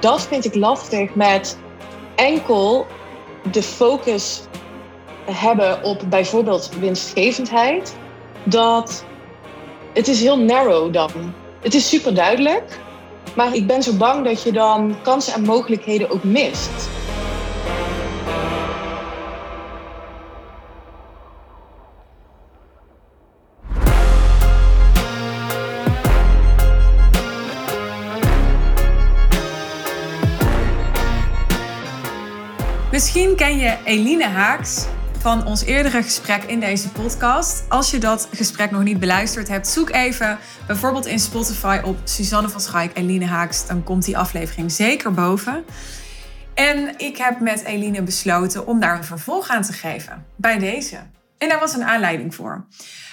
dat vind ik lastig met enkel de focus hebben op bijvoorbeeld winstgevendheid. Dat het is heel narrow dan. Het is super duidelijk, maar ik ben zo bang dat je dan kansen en mogelijkheden ook mist. Misschien ken je Eline Haaks van ons eerdere gesprek in deze podcast. Als je dat gesprek nog niet beluisterd hebt, zoek even bijvoorbeeld in Spotify op Suzanne van Schaik, Eline Haaks. Dan komt die aflevering zeker boven. En ik heb met Eline besloten om daar een vervolg aan te geven. Bij deze. En daar was een aanleiding voor.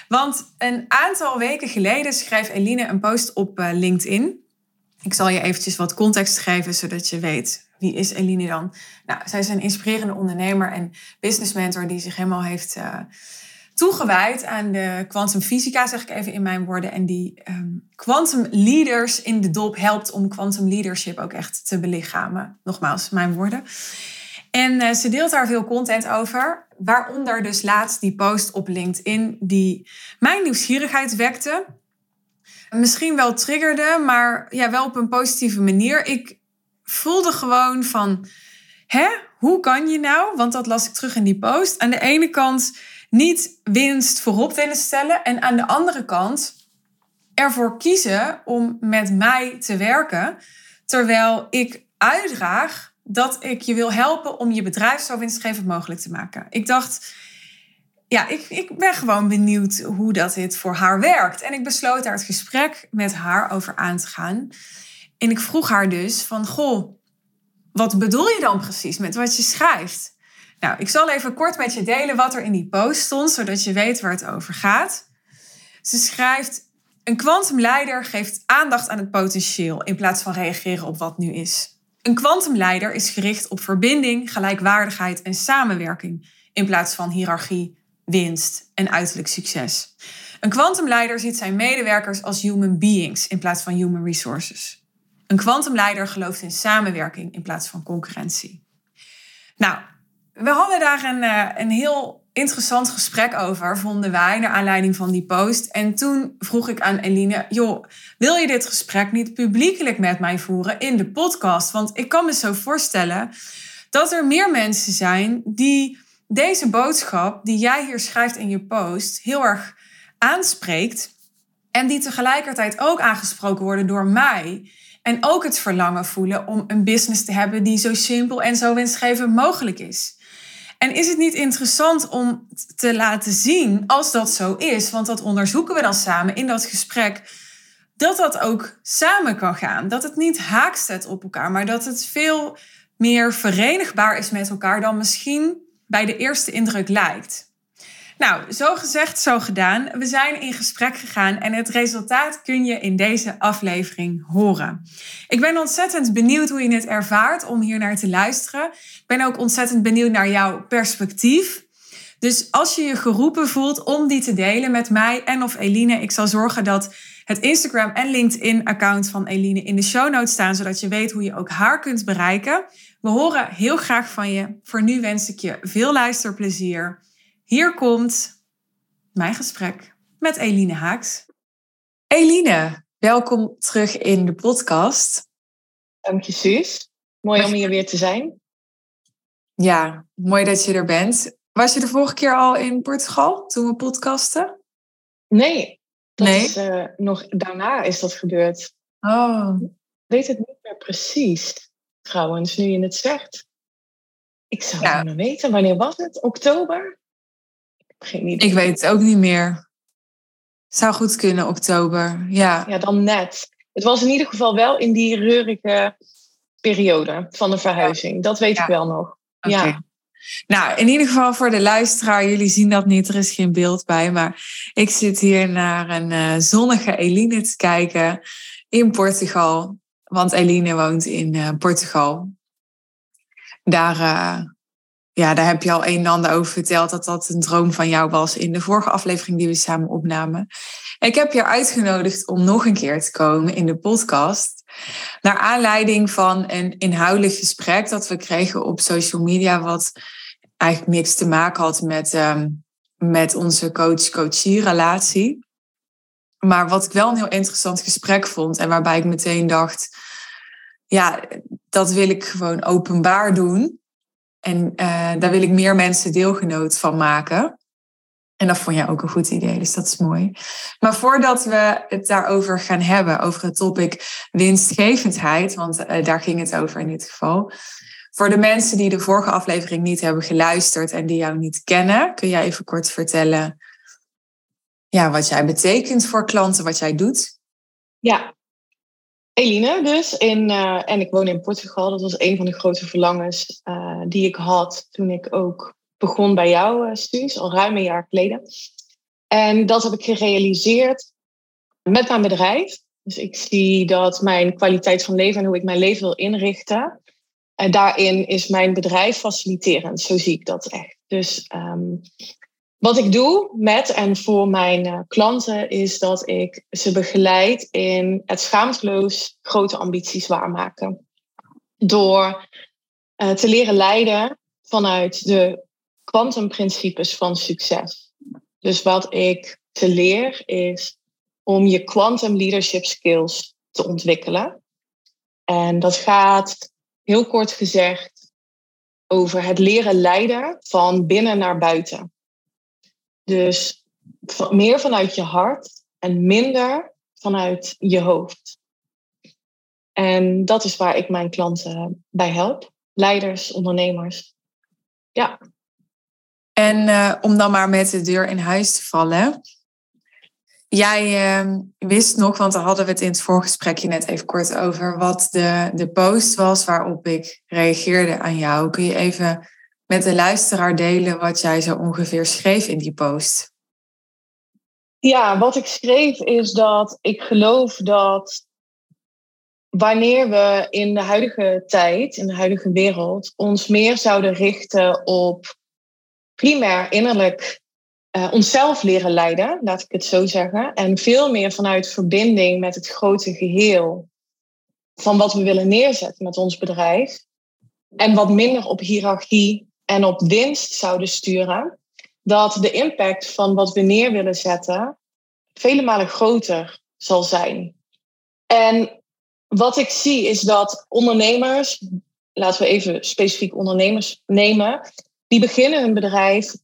Want een aantal weken geleden schreef Eline een post op eh, LinkedIn. Ik zal je eventjes wat context geven, zodat je weet wie is Eline dan? Nou, zij is een inspirerende ondernemer en business mentor die zich helemaal heeft uh, toegewijd aan de kwantumfysica, zeg ik even in mijn woorden. En die quantum ehm, leaders in de dop helpt om quantum leadership ook echt te belichamen. Nogmaals, mijn woorden. En uh, ze deelt daar veel content over, waaronder dus laatst die post op LinkedIn die mijn nieuwsgierigheid wekte. Misschien wel triggerde, maar ja, wel op een positieve manier. Ik voelde gewoon van, hè, hoe kan je nou, want dat las ik terug in die post, aan de ene kant niet winst voorop willen stellen en aan de andere kant ervoor kiezen om met mij te werken, terwijl ik uitdraag dat ik je wil helpen om je bedrijf zo winstgevend mogelijk te maken. Ik dacht, ja, ik, ik ben gewoon benieuwd hoe dat dit voor haar werkt. En ik besloot daar het gesprek met haar over aan te gaan. En ik vroeg haar dus van, goh, wat bedoel je dan precies met wat je schrijft? Nou, ik zal even kort met je delen wat er in die post stond, zodat je weet waar het over gaat. Ze schrijft, een kwantumleider geeft aandacht aan het potentieel in plaats van reageren op wat nu is. Een kwantumleider is gericht op verbinding, gelijkwaardigheid en samenwerking in plaats van hiërarchie, winst en uiterlijk succes. Een kwantumleider ziet zijn medewerkers als human beings in plaats van human resources. Een kwantumleider gelooft in samenwerking in plaats van concurrentie. Nou, we hadden daar een, eh, een heel interessant gesprek over, vonden wij, naar aanleiding van die post. En toen vroeg ik aan Eline, joh, wil je dit gesprek niet publiekelijk met mij voeren in de podcast? Want ik kan me zo voorstellen dat er meer mensen zijn die deze boodschap die jij hier schrijft in je post heel erg aanspreekt. En die tegelijkertijd ook aangesproken worden door mij. En ook het verlangen voelen om een business te hebben die zo simpel en zo winstgevend mogelijk is. En is het niet interessant om te laten zien, als dat zo is, want dat onderzoeken we dan samen in dat gesprek, dat dat ook samen kan gaan. Dat het niet haak staat op elkaar, maar dat het veel meer verenigbaar is met elkaar dan misschien bij de eerste indruk lijkt. Nou, zo gezegd, zo gedaan. We zijn in gesprek gegaan en het resultaat kun je in deze aflevering horen. Ik ben ontzettend benieuwd hoe je het ervaart om hier naar te luisteren. Ik ben ook ontzettend benieuwd naar jouw perspectief. Dus als je je geroepen voelt om die te delen met mij en of Eline, ik zal zorgen dat het Instagram en LinkedIn-account van Eline in de show notes staan, zodat je weet hoe je ook haar kunt bereiken. We horen heel graag van je. Voor nu wens ik je veel luisterplezier. Hier komt mijn gesprek met Eline Haaks. Eline, welkom terug in de podcast. Dank je, Suus. Mooi om hier weer te zijn. Ja, mooi dat je er bent. Was je de vorige keer al in Portugal toen we podcasten? Nee, dat nee? Is, uh, nog daarna is dat gebeurd. Oh. Ik weet het niet meer precies, trouwens, nu je het zegt. Ik zou het niet weten. Wanneer was het? Oktober? Ik weet het ook niet meer. Zou goed kunnen, oktober. Ja. ja, dan net. Het was in ieder geval wel in die reurige periode van de verhuizing. Dat weet ik wel nog. Ja. Nou, in ieder geval voor de luisteraar, jullie zien dat niet, er is geen beeld bij, maar ik zit hier naar een uh, zonnige Eline te kijken in Portugal, want Eline woont in uh, Portugal. Daar uh, ja, daar heb je al een en ander over verteld dat dat een droom van jou was in de vorige aflevering die we samen opnamen. Ik heb je uitgenodigd om nog een keer te komen in de podcast. Naar aanleiding van een inhoudelijk gesprek dat we kregen op social media, wat eigenlijk niks te maken had met, ehm, met onze coach-coachie relatie. Maar wat ik wel een heel interessant gesprek vond en waarbij ik meteen dacht, ja, dat wil ik gewoon openbaar doen. En uh, daar wil ik meer mensen deelgenoot van maken. En dat vond jij ook een goed idee, dus dat is mooi. Maar voordat we het daarover gaan hebben, over het topic winstgevendheid, want uh, daar ging het over in dit geval. Voor de mensen die de vorige aflevering niet hebben geluisterd en die jou niet kennen, kun jij even kort vertellen ja, wat jij betekent voor klanten, wat jij doet? Ja, Eline dus. In, uh, en ik woon in Portugal. Dat was een van de grote verlangens uh, die ik had toen ik ook begon bij jouw uh, studies, al ruim een jaar geleden. En dat heb ik gerealiseerd met mijn bedrijf. Dus ik zie dat mijn kwaliteit van leven en hoe ik mijn leven wil inrichten. En daarin is mijn bedrijf faciliterend. Zo zie ik dat echt. Dus um, wat ik doe met en voor mijn uh, klanten is dat ik ze begeleid in het schaamteloos grote ambities waarmaken. Door uh, te leren leiden vanuit de kwantumprincipes van succes. Dus wat ik te leer is om je quantum leadership skills te ontwikkelen. En dat gaat heel kort gezegd over het leren leiden van binnen naar buiten. Dus meer vanuit je hart en minder vanuit je hoofd. En dat is waar ik mijn klanten bij help. Leiders, ondernemers. Ja. En uh, om dan maar met de deur in huis te vallen. Jij uh, wist nog, want daar hadden we het in het voorgesprekje net even kort over, wat de, de post was waarop ik reageerde aan jou. Kun je even met de luisteraar delen wat jij zo ongeveer schreef in die post? Ja, wat ik schreef is dat ik geloof dat wanneer we in de huidige tijd, in de huidige wereld, ons meer zouden richten op primair innerlijk uh, onszelf leren leiden, laat ik het zo zeggen, en veel meer vanuit verbinding met het grote geheel van wat we willen neerzetten met ons bedrijf, en wat minder op hiërarchie en op winst zouden sturen, dat de impact van wat we neer willen zetten vele malen groter zal zijn. En wat ik zie is dat ondernemers, laten we even specifiek ondernemers nemen, die beginnen hun bedrijf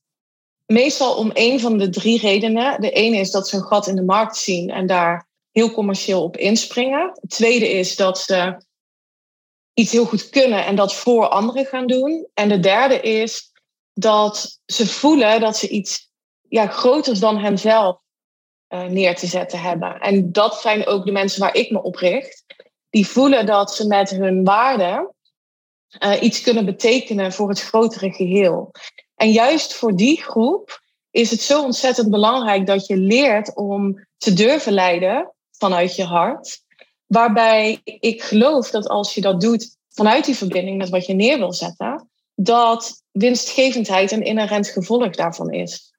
meestal om een van de drie redenen. De ene is dat ze een gat in de markt zien en daar heel commercieel op inspringen. Het tweede is dat ze iets heel goed kunnen en dat voor anderen gaan doen. En de derde is dat ze voelen dat ze iets ja, groters dan henzelf uh, neer te zetten hebben. En dat zijn ook de mensen waar ik me op richt. Die voelen dat ze met hun waarden uh, iets kunnen betekenen voor het grotere geheel. En juist voor die groep is het zo ontzettend belangrijk dat je leert om te durven leiden vanuit je hart. Waarbij ik geloof dat als je dat doet vanuit die verbinding met wat je neer wil zetten, dat winstgevendheid een inherent gevolg daarvan is.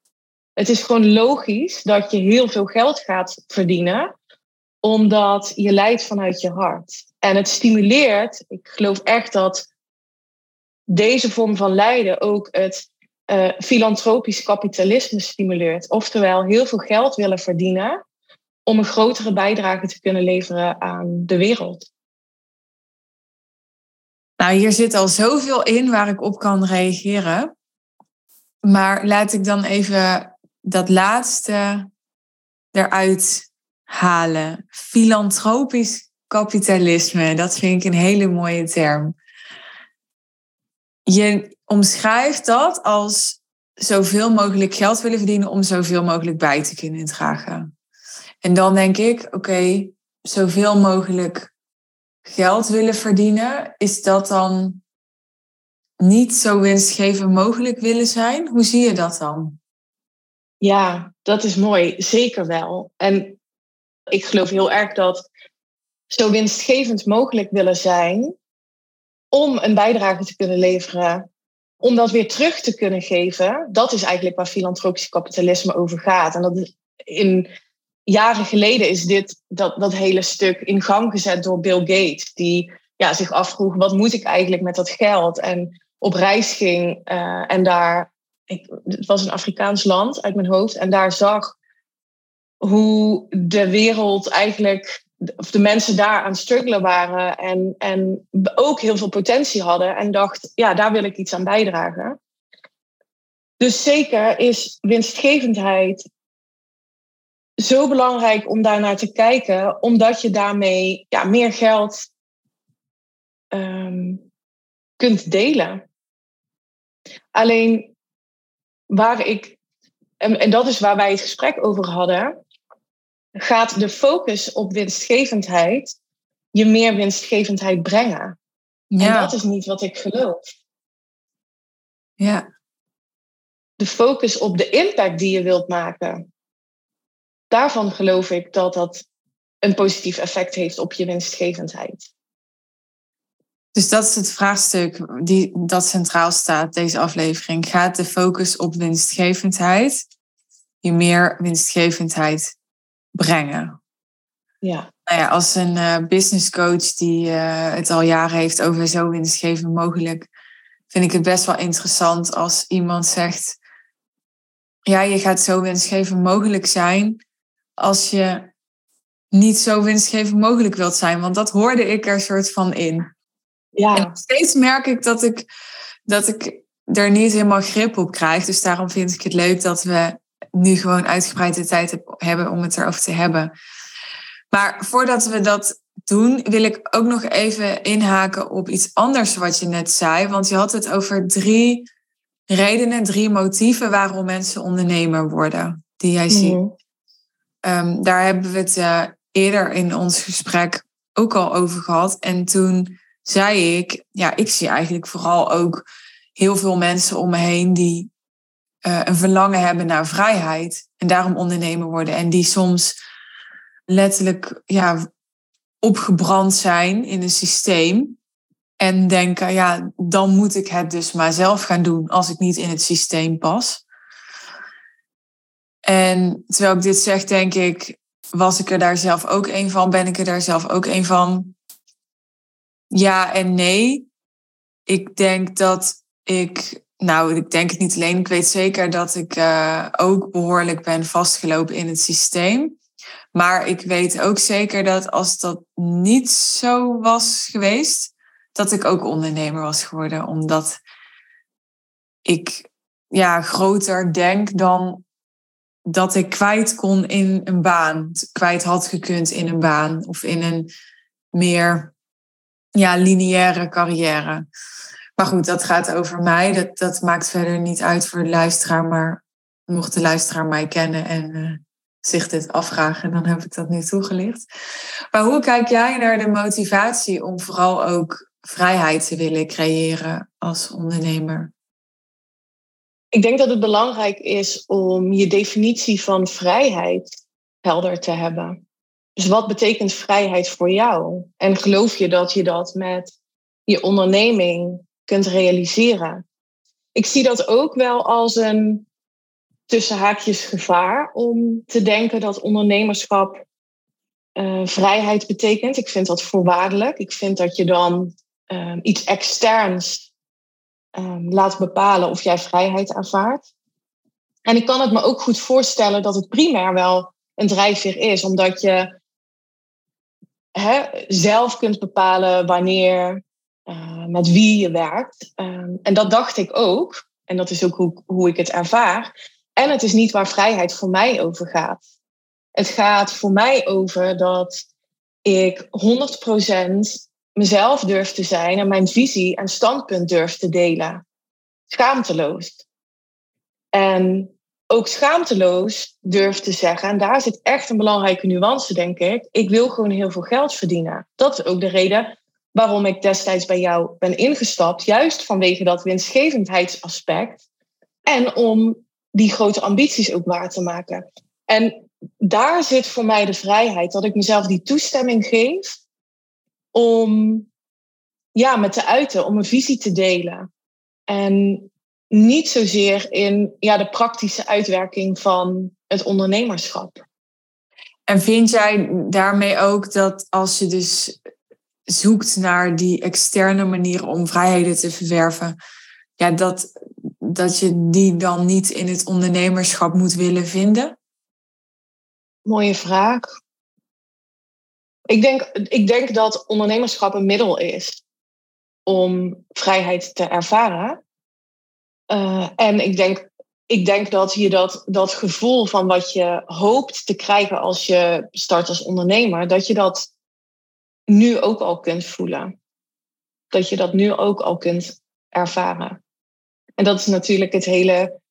Het is gewoon logisch dat je heel veel geld gaat verdienen, omdat je leidt vanuit je hart. En het stimuleert, ik geloof echt dat deze vorm van leiden ook het uh, filantropisch kapitalisme stimuleert. Oftewel heel veel geld willen verdienen om een grotere bijdrage te kunnen leveren aan de wereld. Nou, hier zit al zoveel in waar ik op kan reageren. Maar laat ik dan even dat laatste eruit halen. Filantropisch kapitalisme, dat vind ik een hele mooie term. Je omschrijft dat als zoveel mogelijk geld willen verdienen om zoveel mogelijk bij te kunnen dragen. En dan denk ik, oké, zoveel mogelijk geld willen verdienen, is dat dan niet zo winstgevend mogelijk willen zijn? Hoe zie je dat dan? Ja, dat is mooi. Zeker wel. En ik geloof heel erg dat zo winstgevend mogelijk willen zijn om een bijdrage te kunnen leveren, om dat weer terug te kunnen geven, dat is eigenlijk waar filantropisch kapitalisme over gaat. En dat is in jaren geleden is dit, dat, dat hele stuk in gang gezet door Bill Gates. Die ja, zich afvroeg, wat moet ik eigenlijk met dat geld? En op reis ging uh, en daar, ik, het was een Afrikaans land uit mijn hoofd, en daar zag hoe de wereld eigenlijk, of de mensen daar aan struggelen waren en, en ook heel veel potentie hadden. En dacht, ja, daar wil ik iets aan bijdragen. Dus zeker is winstgevendheid zo belangrijk om daar naar te kijken, omdat je daarmee ja, meer geld um, kunt delen. Alleen waar ik, en, en dat is waar wij het gesprek over hadden, gaat de focus op winstgevendheid je meer winstgevendheid brengen. Ja. En dat is niet wat ik geloof. Ja. De focus op de impact die je wilt maken. Daarvan geloof ik dat dat een positief effect heeft op je winstgevendheid. Dus dat is het vraagstuk die, dat centraal staat, deze aflevering. Gaat de focus op winstgevendheid je meer winstgevendheid brengen? Ja. Nou ja, als een uh, business coach die uh, het al jaren heeft over zo winstgevend mogelijk, vind ik het best wel interessant als iemand zegt: Ja, je gaat zo winstgevend mogelijk zijn als je niet zo winstgevend mogelijk wilt zijn. Want dat hoorde ik er soort van in. Ja. En steeds merk ik dat ik, dat ik er niet helemaal grip op krijg. Dus daarom vind ik het leuk dat we nu gewoon uitgebreide tijd hebben om het erover te hebben. Maar voordat we dat doen, wil ik ook nog even inhaken op iets anders wat je net zei. Want je had het over drie redenen, drie motieven waarom mensen ondernemer worden, die jij ziet. Ehm, daar hebben we het uh, eerder in ons gesprek ook al over gehad. En toen zei ik, ja, ik zie eigenlijk vooral ook heel veel mensen om me heen die uh, een verlangen hebben naar vrijheid en daarom ondernemer worden. En die soms letterlijk ja, opgebrand zijn in een systeem. En denken, ja, dan moet ik het dus maar zelf gaan doen als ik niet in het systeem pas. En terwijl ik dit zeg, denk ik, was ik er daar zelf ook een van? Ben ik er daar zelf ook een van? Ja en nee. Ik denk dat ik, nou, ik denk het niet alleen. Ik weet zeker dat ik uh, ook behoorlijk ben vastgelopen in het systeem. Maar ik weet ook zeker dat als dat niet zo was geweest, dat ik ook ondernemer was geworden. Omdat ik ja, groter denk dan dat ik kwijt kon in een baan. Kwijt had gekund in een baan of in een meer ja, lineaire carrière. Maar goed, dat gaat over mij. Dat, dat maakt verder niet uit voor de luisteraar. Maar mocht de luisteraar mij kennen en uh, zich dit afvragen, dan heb ik dat nu toegelicht. Maar hoe kijk jij naar de motivatie om vooral ook vrijheid te willen creëren als ondernemer? Ik denk dat het belangrijk is om je definitie van vrijheid helder te hebben. Dus wat betekent vrijheid voor jou? En geloof je dat je dat met je onderneming kunt realiseren? Ik zie dat ook wel als een tussen haakjes gevaar om te denken dat ondernemerschap uh, vrijheid betekent. Ik vind dat voorwaardelijk. Ik vind dat je dan uh, iets externs uh, laat bepalen of jij vrijheid ervaart. En ik kan het me ook goed voorstellen dat het primair wel een drijfveer is, omdat je zelf kunt bepalen wanneer, uh, met wie je werkt. Um, en dat dacht ik ook. En dat is ook hoe, hoe ik het ervaar. En het is niet waar vrijheid voor mij over gaat. Het gaat voor mij over dat ik 100% mezelf durf te zijn en mijn visie en standpunt durf te delen. Schaamteloos. En ook schaamteloos durf te zeggen, en daar zit echt een belangrijke nuance, denk ik. Ik wil gewoon heel veel geld verdienen. Dat is ook de reden waarom ik destijds bij jou ben ingestapt, juist vanwege dat winstgevendheidsaspect. En om die grote ambities ook waar te maken. En daar zit voor mij de vrijheid, dat ik mezelf die toestemming geef om ja, met te uiten, om een visie te delen. En niet zozeer in ja, de praktische uitwerking van het ondernemerschap. En vind jij daarmee ook dat als je dus zoekt naar die externe manieren om vrijheden te verwerven, ja, dat, dat je die dan niet in het ondernemerschap moet willen vinden? Mooie vraag. Ik denk, ik denk dat ondernemerschap een middel is om vrijheid te ervaren. Uh, en ik denk, ik denk dat je dat, dat gevoel van wat je hoopt te krijgen als je start als ondernemer, dat je dat nu ook al kunt voelen. Dat je dat nu ook al kunt ervaren. En dat is natuurlijk het hele,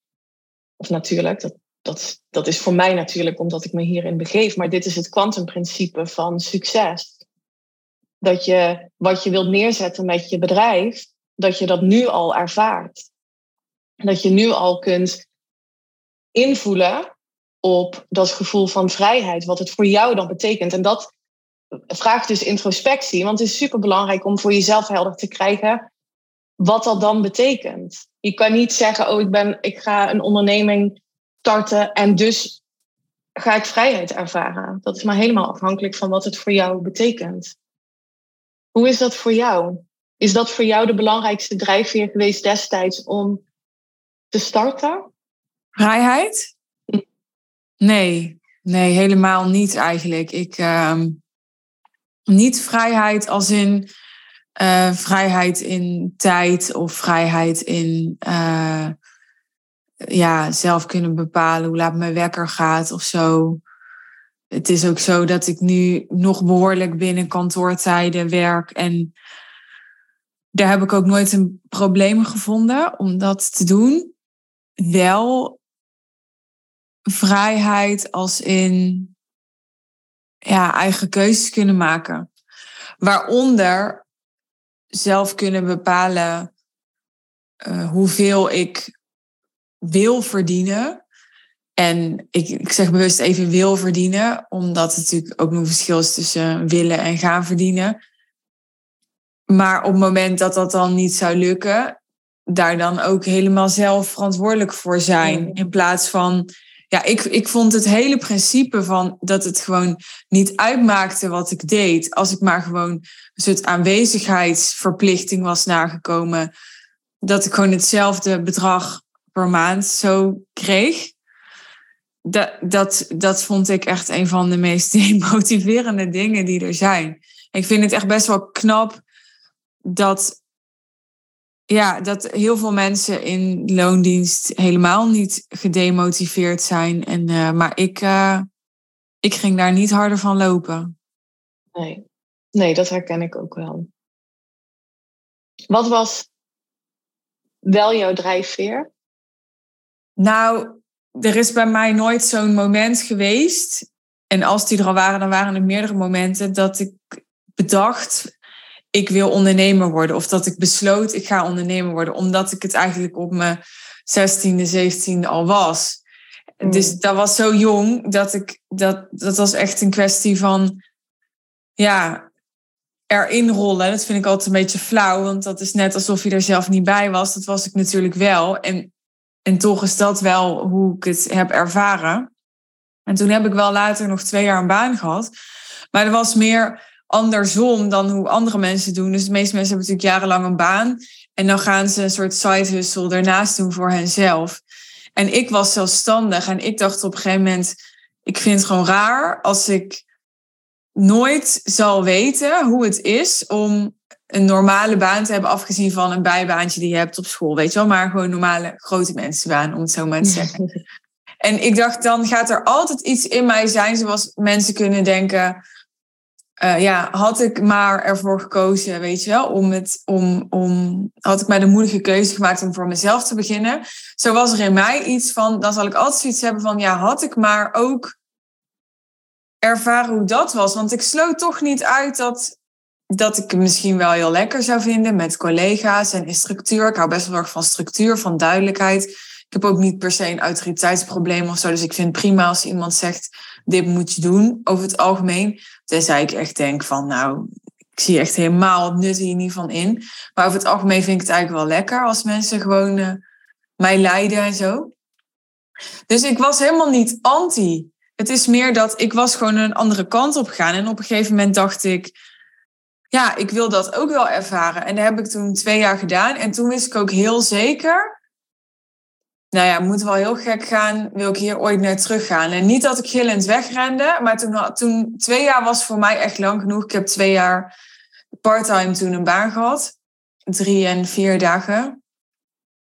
of natuurlijk, dat, dat, dat is voor mij natuurlijk omdat ik me hierin begeef, maar dit is het kwantumprincipe van succes. Dat je wat je wilt neerzetten met je bedrijf, dat je dat nu al ervaart. Dat je nu al kunt invoelen op dat gevoel van vrijheid, wat het voor jou dan betekent. En dat vraagt dus introspectie, want het is super belangrijk om voor jezelf helder te krijgen wat dat dan betekent. Je kan niet zeggen, oh, ik, ben, ik ga een onderneming starten en dus ga ik vrijheid ervaren. Dat is maar helemaal afhankelijk van wat het voor jou betekent. Hoe is dat voor jou? Is dat voor jou de belangrijkste drijfveer geweest destijds om te starten? Vrijheid? Nee, nee, helemaal niet eigenlijk. Ik, uh, niet vrijheid als in uh, vrijheid in tijd of vrijheid in uh, ja, zelf kunnen bepalen hoe laat mijn wekker gaat of zo. Het is ook zo dat ik nu nog behoorlijk binnen kantoortijden werk en daar heb ik ook nooit een probleem gevonden om dat te doen. Wel vrijheid als in ja, eigen keuzes kunnen maken. Waaronder zelf kunnen bepalen uh, hoeveel ik wil verdienen. En ik, ik zeg bewust even wil verdienen, omdat het natuurlijk ook een verschil is tussen willen en gaan verdienen. Maar op het moment dat dat dan niet zou lukken, daar dan ook helemaal zelf verantwoordelijk voor zijn. In plaats van ja, ik, ik vond het hele principe van dat het gewoon niet uitmaakte wat ik deed. Als ik maar gewoon een soort aanwezigheidsverplichting was nagekomen. Dat ik gewoon hetzelfde bedrag per maand zo kreeg. Dat, dat, dat vond ik echt een van de meest motiverende dingen die er zijn. Ik vind het echt best wel knap dat ja, dat heel veel mensen in loondienst helemaal niet gedemotiveerd zijn. En, uh, maar ik, uh, ik ging daar niet harder van lopen. Nee. nee, dat herken ik ook wel. Wat was wel jouw drijfveer? Nou, er is bij mij nooit zo'n moment geweest. En als die er al waren, dan waren er meerdere momenten dat ik bedacht ik wil ondernemer worden. Of dat ik besloot, ik ga ondernemer worden. Omdat ik het eigenlijk op mijn 16e, 17e al was. Mm. Dus dat was zo jong dat ik, dat, dat was echt een kwestie van, ja, erin rollen. Dat vind ik altijd een beetje flauw, want dat is net alsof je er zelf niet bij was. Dat was ik natuurlijk wel. En, en toch is dat wel hoe ik het heb ervaren. En toen heb ik wel later nog twee jaar een baan gehad. Maar er was meer andersom dan hoe andere mensen doen. Dus de meeste mensen hebben natuurlijk jarenlang een baan. En dan gaan ze een soort side hustle ernaast doen voor henzelf. En ik was zelfstandig en ik dacht op een gegeven moment... Ik vind het gewoon raar als ik nooit zal weten hoe het is om een normale baan te hebben, afgezien van een bijbaantje die je hebt op school, weet je wel, maar gewoon normale grote mensenbaan, om het zo maar te zeggen. en ik dacht, dan gaat er altijd iets in mij zijn, zoals mensen kunnen denken, uh, ja, had ik maar ervoor gekozen, weet je wel, om het, om, om, had ik maar de moedige keuze gemaakt om voor mezelf te beginnen. Zo was er in mij iets van, dan zal ik altijd zoiets hebben van, ja, had ik maar ook ervaren hoe dat was. Want ik sloot toch niet uit dat, dat ik het misschien wel heel lekker zou vinden met collega's en in structuur. Ik hou best wel erg van structuur, van duidelijkheid. Ik heb ook niet per se een autoriteitsprobleem of zo. Dus ik vind het prima als iemand zegt, dit moet je doen, over het algemeen. Tenzij ik echt denk van, nou, ik zie echt helemaal het nut hier niet van in. Maar over het algemeen vind ik het eigenlijk wel lekker als mensen gewoon uh, mij leiden en zo. Dus ik was helemaal niet anti het is meer dat ik was gewoon een andere kant op gegaan. En op een gegeven moment dacht ik, ja, ik wil dat ook wel ervaren. En dat heb ik toen twee jaar gedaan. En toen wist ik ook heel zeker, nou ja, moet wel heel gek gaan, wil ik hier ooit naar teruggaan. En niet dat ik gillend wegrende, maar toen, toen twee jaar was voor mij echt lang genoeg. Ik heb twee jaar parttime toen een baan gehad. Drie en vier dagen.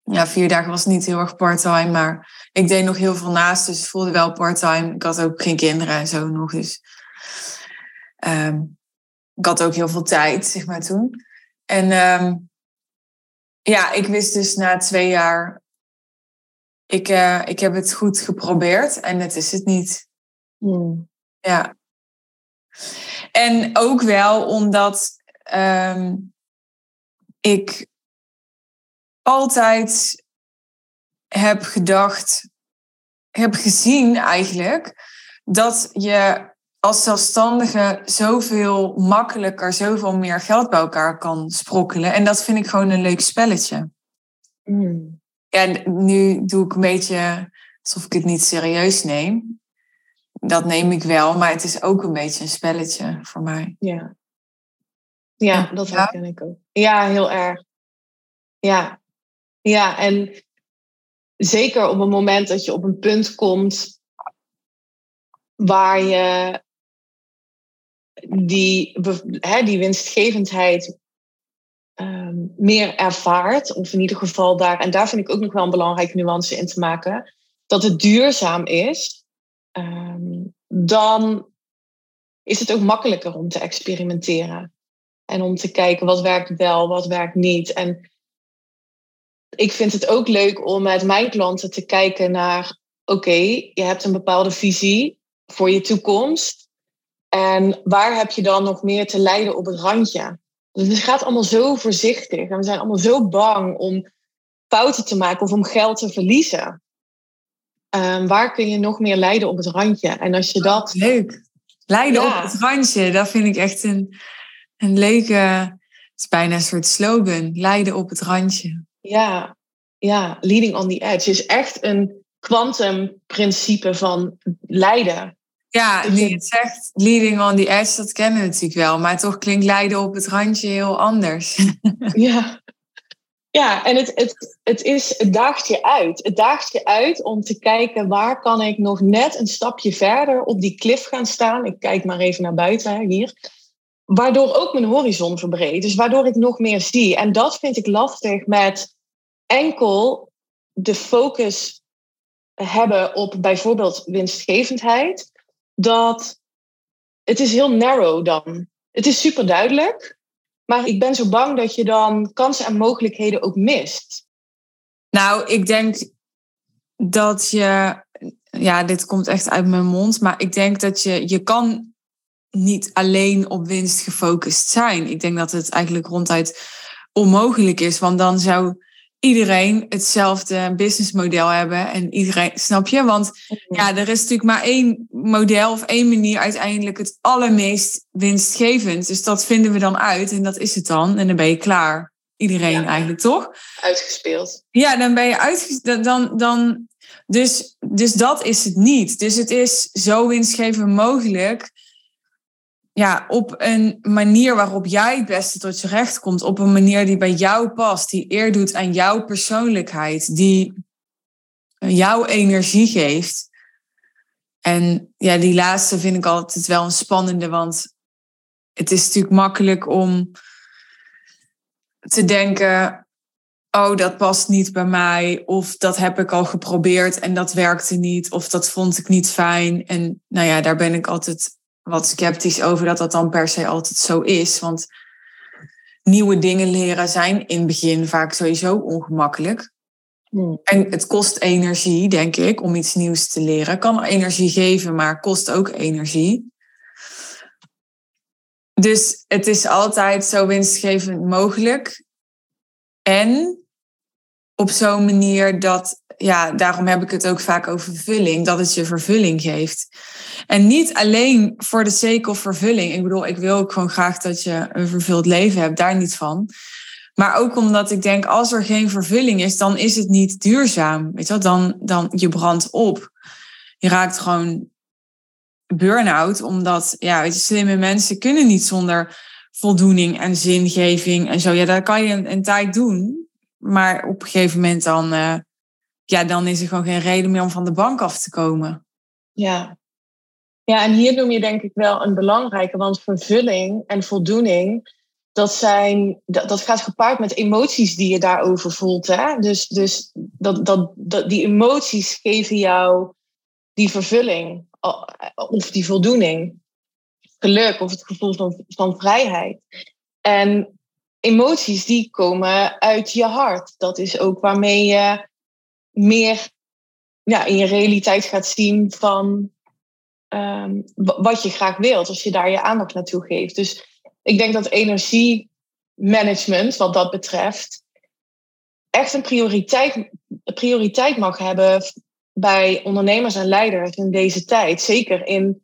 Ja, vier dagen was niet heel erg parttime, maar ik deed nog heel veel naast, dus voelde wel parttime. Ik had ook geen kinderen en zo nog, dus um, ik had ook heel veel tijd, zeg maar, toen. En um, ja, ik wist dus na twee jaar, ik, uh, ik heb het goed geprobeerd en het is het niet. Hmm. Ja. En ook wel omdat um, ik altijd heb gedacht, heb gezien eigenlijk, dat je als zelfstandige zoveel makkelijker, zoveel meer geld bij elkaar kan sprokkelen. En dat vind ik gewoon een leuk spelletje. Mm. Ja, nu doe ik een beetje alsof ik het niet serieus neem. Dat neem ik wel, maar het is ook een beetje een spelletje voor mij. Ja, ja dat herken ik ook. Ja, heel erg. Ja, ja en zeker op het moment dat je op een punt komt waar je die, die winstgevendheid um, meer ervaart, of in ieder geval daar, en daar vind ik ook nog wel een belangrijke nuance in te maken, dat het duurzaam is, um, dan is het ook makkelijker om te experimenteren. En om te kijken wat werkt wel, wat werkt niet. En ik vind het ook leuk om met mijn klanten te kijken naar: oké, je hebt een bepaalde visie voor je toekomst. En waar heb je dan nog meer te lijden op het randje? Dus het gaat allemaal zo voorzichtig. En we zijn allemaal zo bang om fouten te maken of om geld te verliezen. Um, waar kun je nog meer lijden op het randje? En als je dat. Leuk. Lijden ja. op het randje, dat vind ik echt een, een leuke. Het is bijna een soort slogan. Lijden op het randje. Ja, ja. Leading on the edge is echt een kwantumprincipe van lijden. Ja, nu het zegt, leading on the edge, dat kennen we natuurlijk wel. Maar toch klinkt lijden op het randje heel anders. ja, ja en het, het, het, is, het daagt je uit. Het daagt je uit om te kijken waar kan ik nog net een stapje verder op die klif gaan staan. Ik kijk maar even naar buiten hier. Waardoor ook mijn horizon verbreedt. Dus waardoor ik nog meer zie. En dat vind ik lastig met enkel de focus hebben op bijvoorbeeld winstgevendheid dat het is heel narrow dan. Het is super duidelijk, maar ik ben zo bang dat je dan kansen en mogelijkheden ook mist. Nou, ik denk dat je, ja, dit komt echt uit mijn mond, maar ik denk dat je, je kan niet alleen op winst gefocust zijn. Ik denk dat het eigenlijk ronduit onmogelijk is, want dan zou iedereen hetzelfde businessmodel hebben. En iedereen, snap je? Want ja, er is natuurlijk maar één model of één manier uiteindelijk het allermeest winstgevend. Dus dat vinden we dan uit en dat is het dan. En dan ben je klaar. Iedereen eigenlijk, toch? Uitgespeeld. Ja, dan ben je uitgespeeld. Dan, dan, dus, dus dat is het niet. Dus het is zo winstgevend mogelijk ja, op een manier waarop jij het beste tot je recht komt. Op een manier die bij jou past. Die eer doet aan jouw persoonlijkheid. Die jouw energie geeft. En ja, die laatste vind ik altijd wel een spannende. Want het is natuurlijk makkelijk om te denken. Oh, dat past niet bij mij. Of dat heb ik al geprobeerd en dat werkte niet. Of dat vond ik niet fijn. En nou ja, daar ben ik altijd wat sceptisch over dat dat dan per se altijd zo is. Want nieuwe dingen leren zijn in het begin vaak sowieso ongemakkelijk. Hmm. En het kost energie, denk ik, om iets nieuws te leren. Kan energie geven, maar kost ook energie. Dus het is altijd zo winstgevend mogelijk. En op zo'n manier dat, ja, daarom heb ik het ook vaak over vervulling, dat het je vervulling geeft. En niet alleen voor de of vervulling. Ik bedoel, ik wil ook gewoon graag dat je een vervuld leven hebt, daar niet van. Maar ook omdat ik denk, als er geen vervulling is, dan is het niet duurzaam. Weet je wel? Dan, dan je brandt op. Je raakt gewoon burn-out, omdat ja, weet je, slimme mensen kunnen niet zonder voldoening en zingeving en zo. Ja, dat kan je een tijd doen, maar op een gegeven moment dan, uh, ja, dan is er gewoon geen reden meer om van de bank af te komen. Ja. ja, en hier noem je denk ik wel een belangrijke, want vervulling en voldoening, dat, zijn, dat, dat gaat gepaard met emoties die je daarover voelt. Hè? Dus, dus dat, dat, dat, die emoties geven jou die vervulling of die voldoening, geluk of het gevoel van, van vrijheid. En emoties die komen uit je hart. Dat is ook waarmee je meer ja, in je realiteit gaat zien van um, wat je graag wilt, als je daar je aandacht naartoe geeft. Dus ik denk dat energiemanagement, wat dat betreft, echt een prioriteit, prioriteit mag hebben bij ondernemers en leiders in deze tijd. Zeker in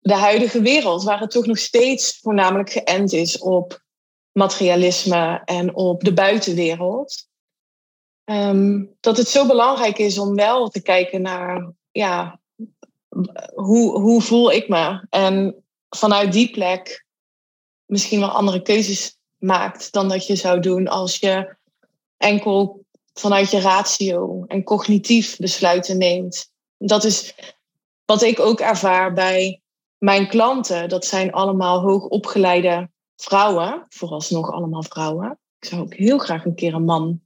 de huidige wereld, waar het toch nog steeds voornamelijk geënt is op materialisme en op de buitenwereld. Ehm, dat het zo belangrijk is om wel te kijken naar, ja, hoe, hoe voel ik me? En vanuit die plek misschien wel andere keuzes maakt dan dat je zou doen als je enkel vanuit je ratio en cognitief besluiten neemt. Dat is wat ik ook ervaar bij mijn klanten. Dat zijn allemaal hoogopgeleide vrouwen, vooralsnog allemaal vrouwen. Ik zou ook heel graag een keer een man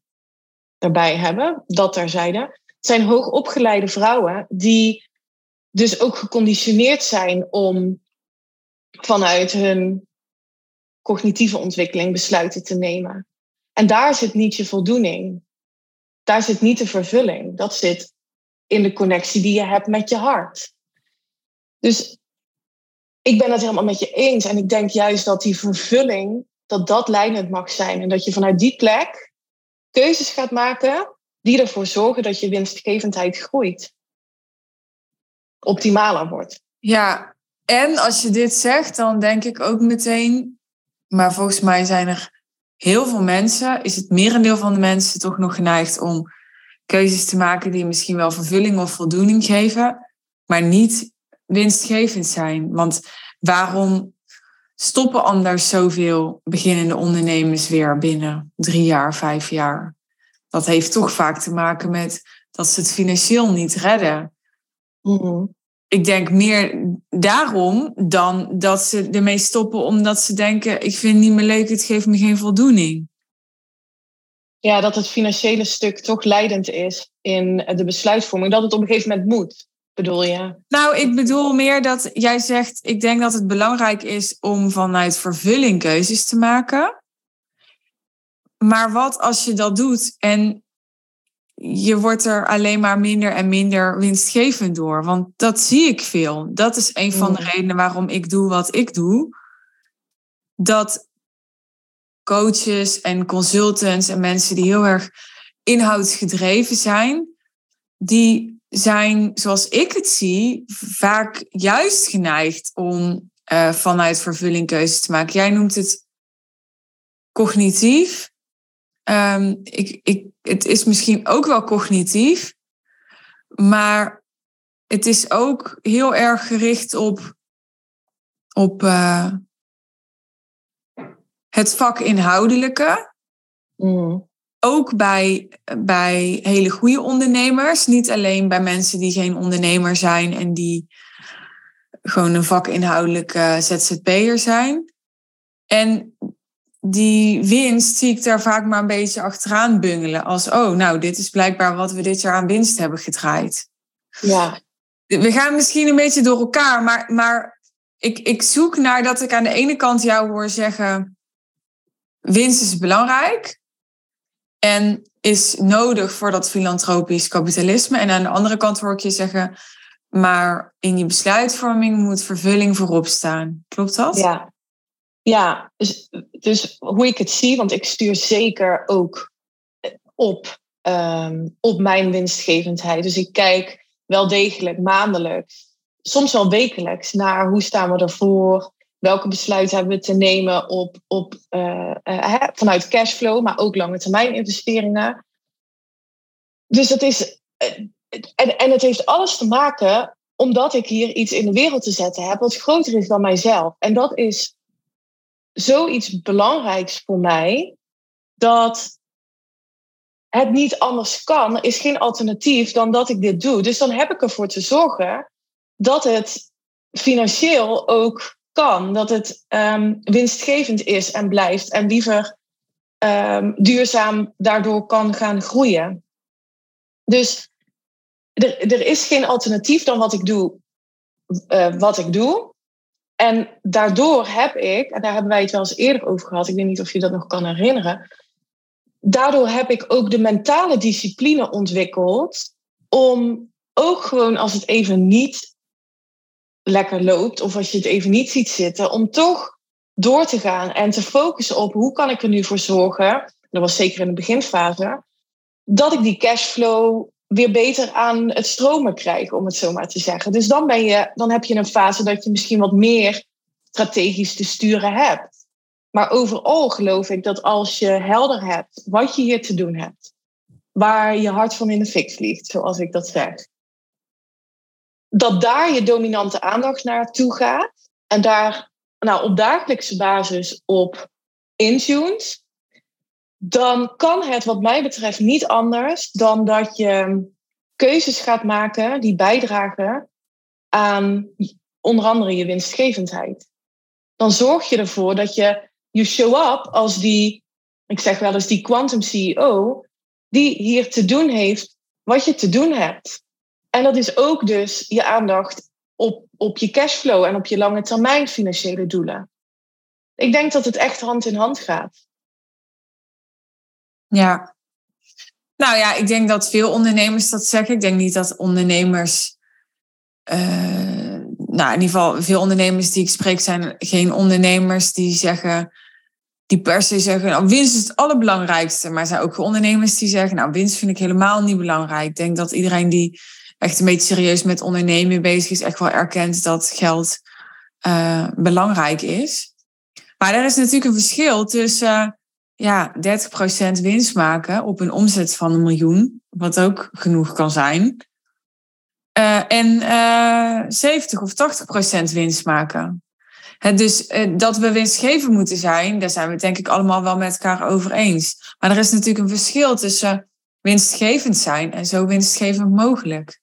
erbij hebben, dat terzijde. Het zijn hoogopgeleide vrouwen die dus ook geconditioneerd zijn om vanuit hun cognitieve ontwikkeling besluiten te nemen. En daar zit niet je voldoening daar zit niet de vervulling. Dat zit in de connectie die je hebt met je hart. Dus ik ben het helemaal met je eens. En ik denk juist dat die vervulling, dat dat leidend mag zijn. En dat je vanuit die plek keuzes gaat maken die ervoor zorgen dat je winstgevendheid groeit. Optimaler wordt. Ja, en als je dit zegt, dan denk ik ook meteen, maar volgens mij zijn er heel veel mensen, is het merendeel van de mensen toch nog geneigd om keuzes te maken die misschien wel vervulling of voldoening geven, maar niet winstgevend zijn. Want waarom stoppen anders zoveel beginnende ondernemers weer binnen drie jaar, vijf jaar? Dat heeft toch vaak te maken met dat ze het financieel niet redden. Mm-hmm ik denk meer daarom dan dat ze ermee stoppen omdat ze denken: ik vind het niet meer leuk, het geeft me geen voldoening. Ja, dat het financiële stuk toch leidend is in de besluitvorming. Dat het op een gegeven moment moet, bedoel je? Nou, ik bedoel meer dat jij zegt: ik denk dat het belangrijk is om vanuit vervulling keuzes te maken. Maar wat als je dat doet en je wordt er alleen maar minder en minder winstgevend door. Want dat zie ik veel. Dat is een van de redenen waarom ik doe wat ik doe. Dat coaches en consultants en mensen die heel erg inhoudsgedreven zijn, die zijn, zoals ik het zie, vaak juist geneigd om uh, vanuit vervulling keuzes te maken. Jij noemt het cognitief. Um, ik, ik het is misschien ook wel cognitief, maar het is ook heel erg gericht op, op uh, het vakinhoudelijke. Mm. Ook bij, bij hele goede ondernemers. Niet alleen bij mensen die geen ondernemer zijn en die gewoon een vakinhoudelijke ZZP'er zijn. En die winst zie ik daar vaak maar een beetje achteraan bungelen. Als, oh, nou, dit is blijkbaar wat we dit jaar aan winst hebben gedraaid. Ja. We gaan misschien een beetje door elkaar, maar, maar ik, ik zoek naar dat ik aan de ene kant jou hoor zeggen: winst is belangrijk en is nodig voor dat filantropisch kapitalisme. En aan de andere kant hoor ik je zeggen: maar in je besluitvorming moet vervulling voorop staan. Klopt dat? Ja, ja, dus, dus, hoe ik het zie, want ik stuur zeker ook op, ehm, op mijn winstgevendheid. Dus ik kijk wel degelijk maandelijks, soms wel wekelijks, naar hoe staan we ervoor, welke besluiten hebben we te nemen op, op, uh, uh, vanuit cashflow, maar ook lange termijn investeringen. Dus dat is, uh, en, en het heeft alles te maken omdat ik hier iets in de wereld te zetten heb wat groter is dan mijzelf. En dat is zoiets belangrijks voor mij, dat het niet anders kan, is geen alternatief dan dat ik dit doe. Dus dan heb ik ervoor te zorgen dat het financieel ook kan, dat het um, winstgevend is en blijft en liever um, duurzaam daardoor kan gaan groeien. Dus er, er is geen alternatief dan wat ik doe, uh, wat ik doe. En daardoor heb ik, en daar hebben wij het wel eens eerder over gehad, ik weet niet of je dat nog kan herinneren. Daardoor heb ik ook de mentale discipline ontwikkeld om ook gewoon als het even niet lekker loopt of als je het even niet ziet zitten, om toch door te gaan en te focussen op hoe kan ik er nu voor zorgen, dat was zeker in de beginfase, dat ik die cashflow weer beter aan het stromen krijg, om het zo maar te zeggen. Dus dan, ben je, dan heb je een fase dat je misschien wat meer strategisch te sturen hebt. Maar overal geloof ik dat als je helder hebt wat je hier te doen hebt, waar je hart van in de fik vliegt, zoals ik dat zeg, dat daar je dominante aandacht naartoe gaat en daar nou, op dagelijkse basis op intunes, dan kan het wat mij betreft niet anders dan dat je keuzes gaat maken die bijdragen aan onder andere je winstgevendheid. Dan zorg je ervoor dat je je show up als die, ik zeg wel eens die quantum CEO, die hier te doen heeft wat je te doen hebt. En dat is ook dus je aandacht op, op je cashflow en op je lange termijn financiële doelen. Ik denk dat het echt hand in hand gaat. Ja. Nou ja, ik denk dat veel ondernemers dat zeggen. Ik denk niet dat ondernemers. Uh, nou, in ieder geval, veel ondernemers die ik spreek zijn geen ondernemers die zeggen. Die per se zeggen, nou, winst is het allerbelangrijkste. Maar er zijn ook ondernemers die zeggen, nou, winst vind ik helemaal niet belangrijk. Ik denk dat iedereen die echt een beetje serieus met ondernemen bezig is, echt wel erkent dat geld uh, belangrijk is. Maar er is natuurlijk een verschil tussen ja, 30% winst maken op een omzet van een miljoen, wat ook genoeg kan zijn. Uh, en uh, eh, 70 of 80% winst maken. Dus dat we winstgevend moeten zijn, daar zijn we denk ik allemaal wel met elkaar over eens. Maar er is natuurlijk een verschil tussen winstgevend zijn en zo winstgevend mogelijk.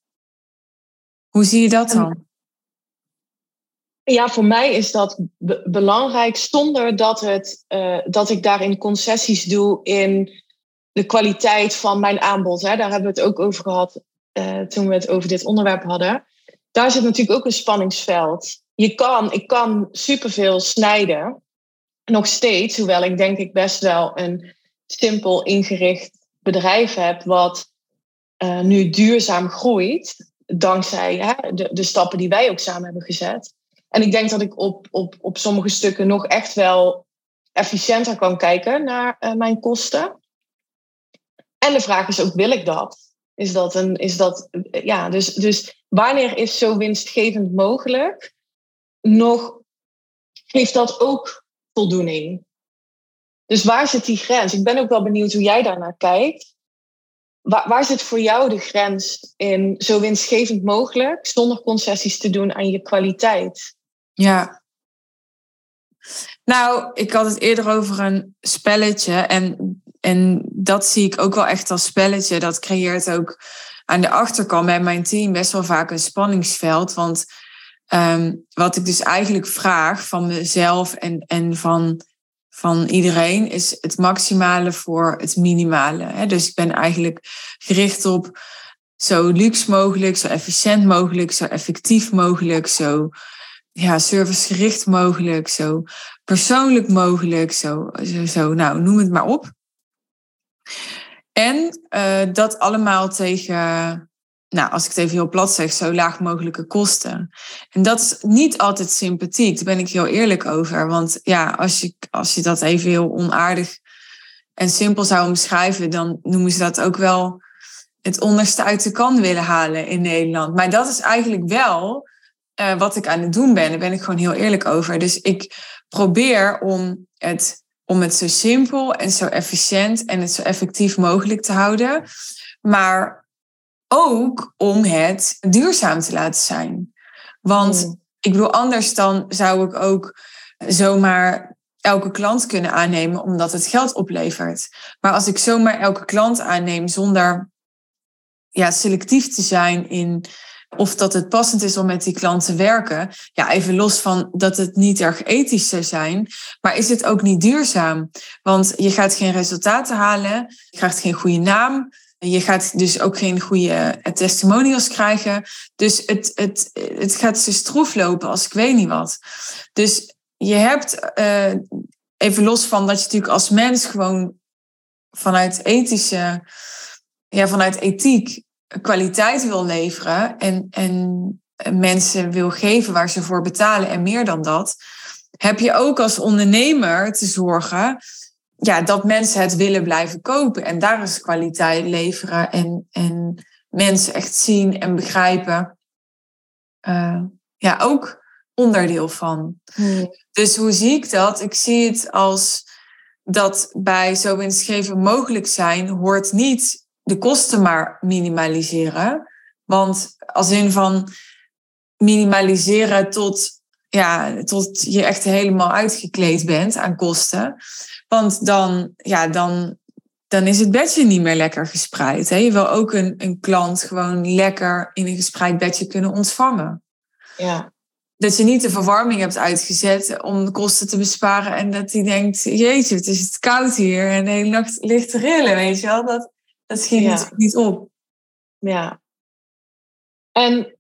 Hoe zie je dat dan? Ja, voor mij is dat belangrijk zonder dat, het, uh, dat ik daarin concessies doe in de kwaliteit van mijn aanbod. Hè. Daar hebben we het ook over gehad uh, toen we het over dit onderwerp hadden. Daar zit natuurlijk ook een spanningsveld. Je kan, ik kan superveel snijden, nog steeds, hoewel ik denk ik best wel een simpel ingericht bedrijf heb, wat uh, nu duurzaam groeit dankzij hè, de, de stappen die wij ook samen hebben gezet. En ik denk dat ik op, op, op sommige stukken nog echt wel efficiënter kan kijken naar uh, mijn kosten. En de vraag is ook, wil ik dat? Is dat een, is dat, ja, dus, dus wanneer is zo winstgevend mogelijk? Nog geeft dat ook voldoening? Dus waar zit die grens? Ik ben ook wel benieuwd hoe jij daarnaar kijkt. Waar, waar zit voor jou de grens in zo winstgevend mogelijk, zonder concessies te doen aan je kwaliteit? Ja. Nou, ik had het eerder over een spelletje. En, en dat zie ik ook wel echt als spelletje. Dat creëert ook aan de achterkant bij mijn team best wel vaak een spanningsveld. Want um, wat ik dus eigenlijk vraag van mezelf en, en van van iedereen is het maximale voor het minimale. Dus ik ben eigenlijk gericht op zo luxe mogelijk, zo efficiënt mogelijk, zo effectief mogelijk, zo ja, servicegericht mogelijk, zo persoonlijk mogelijk, zo, zo, nou, noem het maar op. En uh, dat allemaal tegen nou, als ik het even heel plat zeg, zo laag mogelijke kosten. En dat is niet altijd sympathiek, daar ben ik heel eerlijk over. Want ja, als je, als je dat even heel onaardig en simpel zou omschrijven, dan noemen ze dat ook wel het onderste uit de kan willen halen in Nederland. Maar dat is eigenlijk wel uh, wat ik aan het doen ben. Daar ben ik gewoon heel eerlijk over. Dus ik probeer om het, om het zo simpel en zo efficiënt en het zo effectief mogelijk te houden. Maar ook om het duurzaam te laten zijn. Want Mm. ik bedoel, anders dan zou ik ook zomaar elke klant kunnen aannemen omdat het geld oplevert. Maar als ik zomaar elke klant aanneem zonder ja, selectief te zijn in of dat het passend is om met die klant te werken. Ja, even los van dat het niet erg ethisch zou zijn, maar is het ook niet duurzaam? Want je gaat geen resultaten halen, je krijgt geen goede naam, je gaat dus ook geen goede eh, testimonials krijgen. Dus het, het, het gaat zo stroef lopen als ik weet niet wat. Dus je hebt, uh, even los van dat je natuurlijk als mens gewoon vanuit ethische, ja, vanuit ethiek kwaliteit wil leveren en, en mensen wil geven waar ze voor betalen en meer dan dat, heb je ook als ondernemer te zorgen ja, dat mensen het willen blijven kopen. En daar is kwaliteit leveren en, en mensen echt zien en begrijpen. Uh, ja, ook onderdeel van. Hmm. Dus hoe zie ik dat? Ik zie het als dat bij zo winstgevend mogelijk zijn hoort niet de kosten maar minimaliseren. Want als in van minimaliseren tot, ja, tot je echt helemaal uitgekleed bent aan kosten. Want dan, ja, dan, dan is het bedje niet meer lekker gespreid. Hè? Je wil ook een, een klant gewoon lekker in een gespreid bedje kunnen ontvangen. Ja. Dat je niet de verwarming hebt uitgezet om de kosten te besparen. En dat hij denkt, jeetje, het is het koud hier. En de hele nacht ligt te rillen, weet je wel. Dat, dat schiet Ja. niet op. Ja. En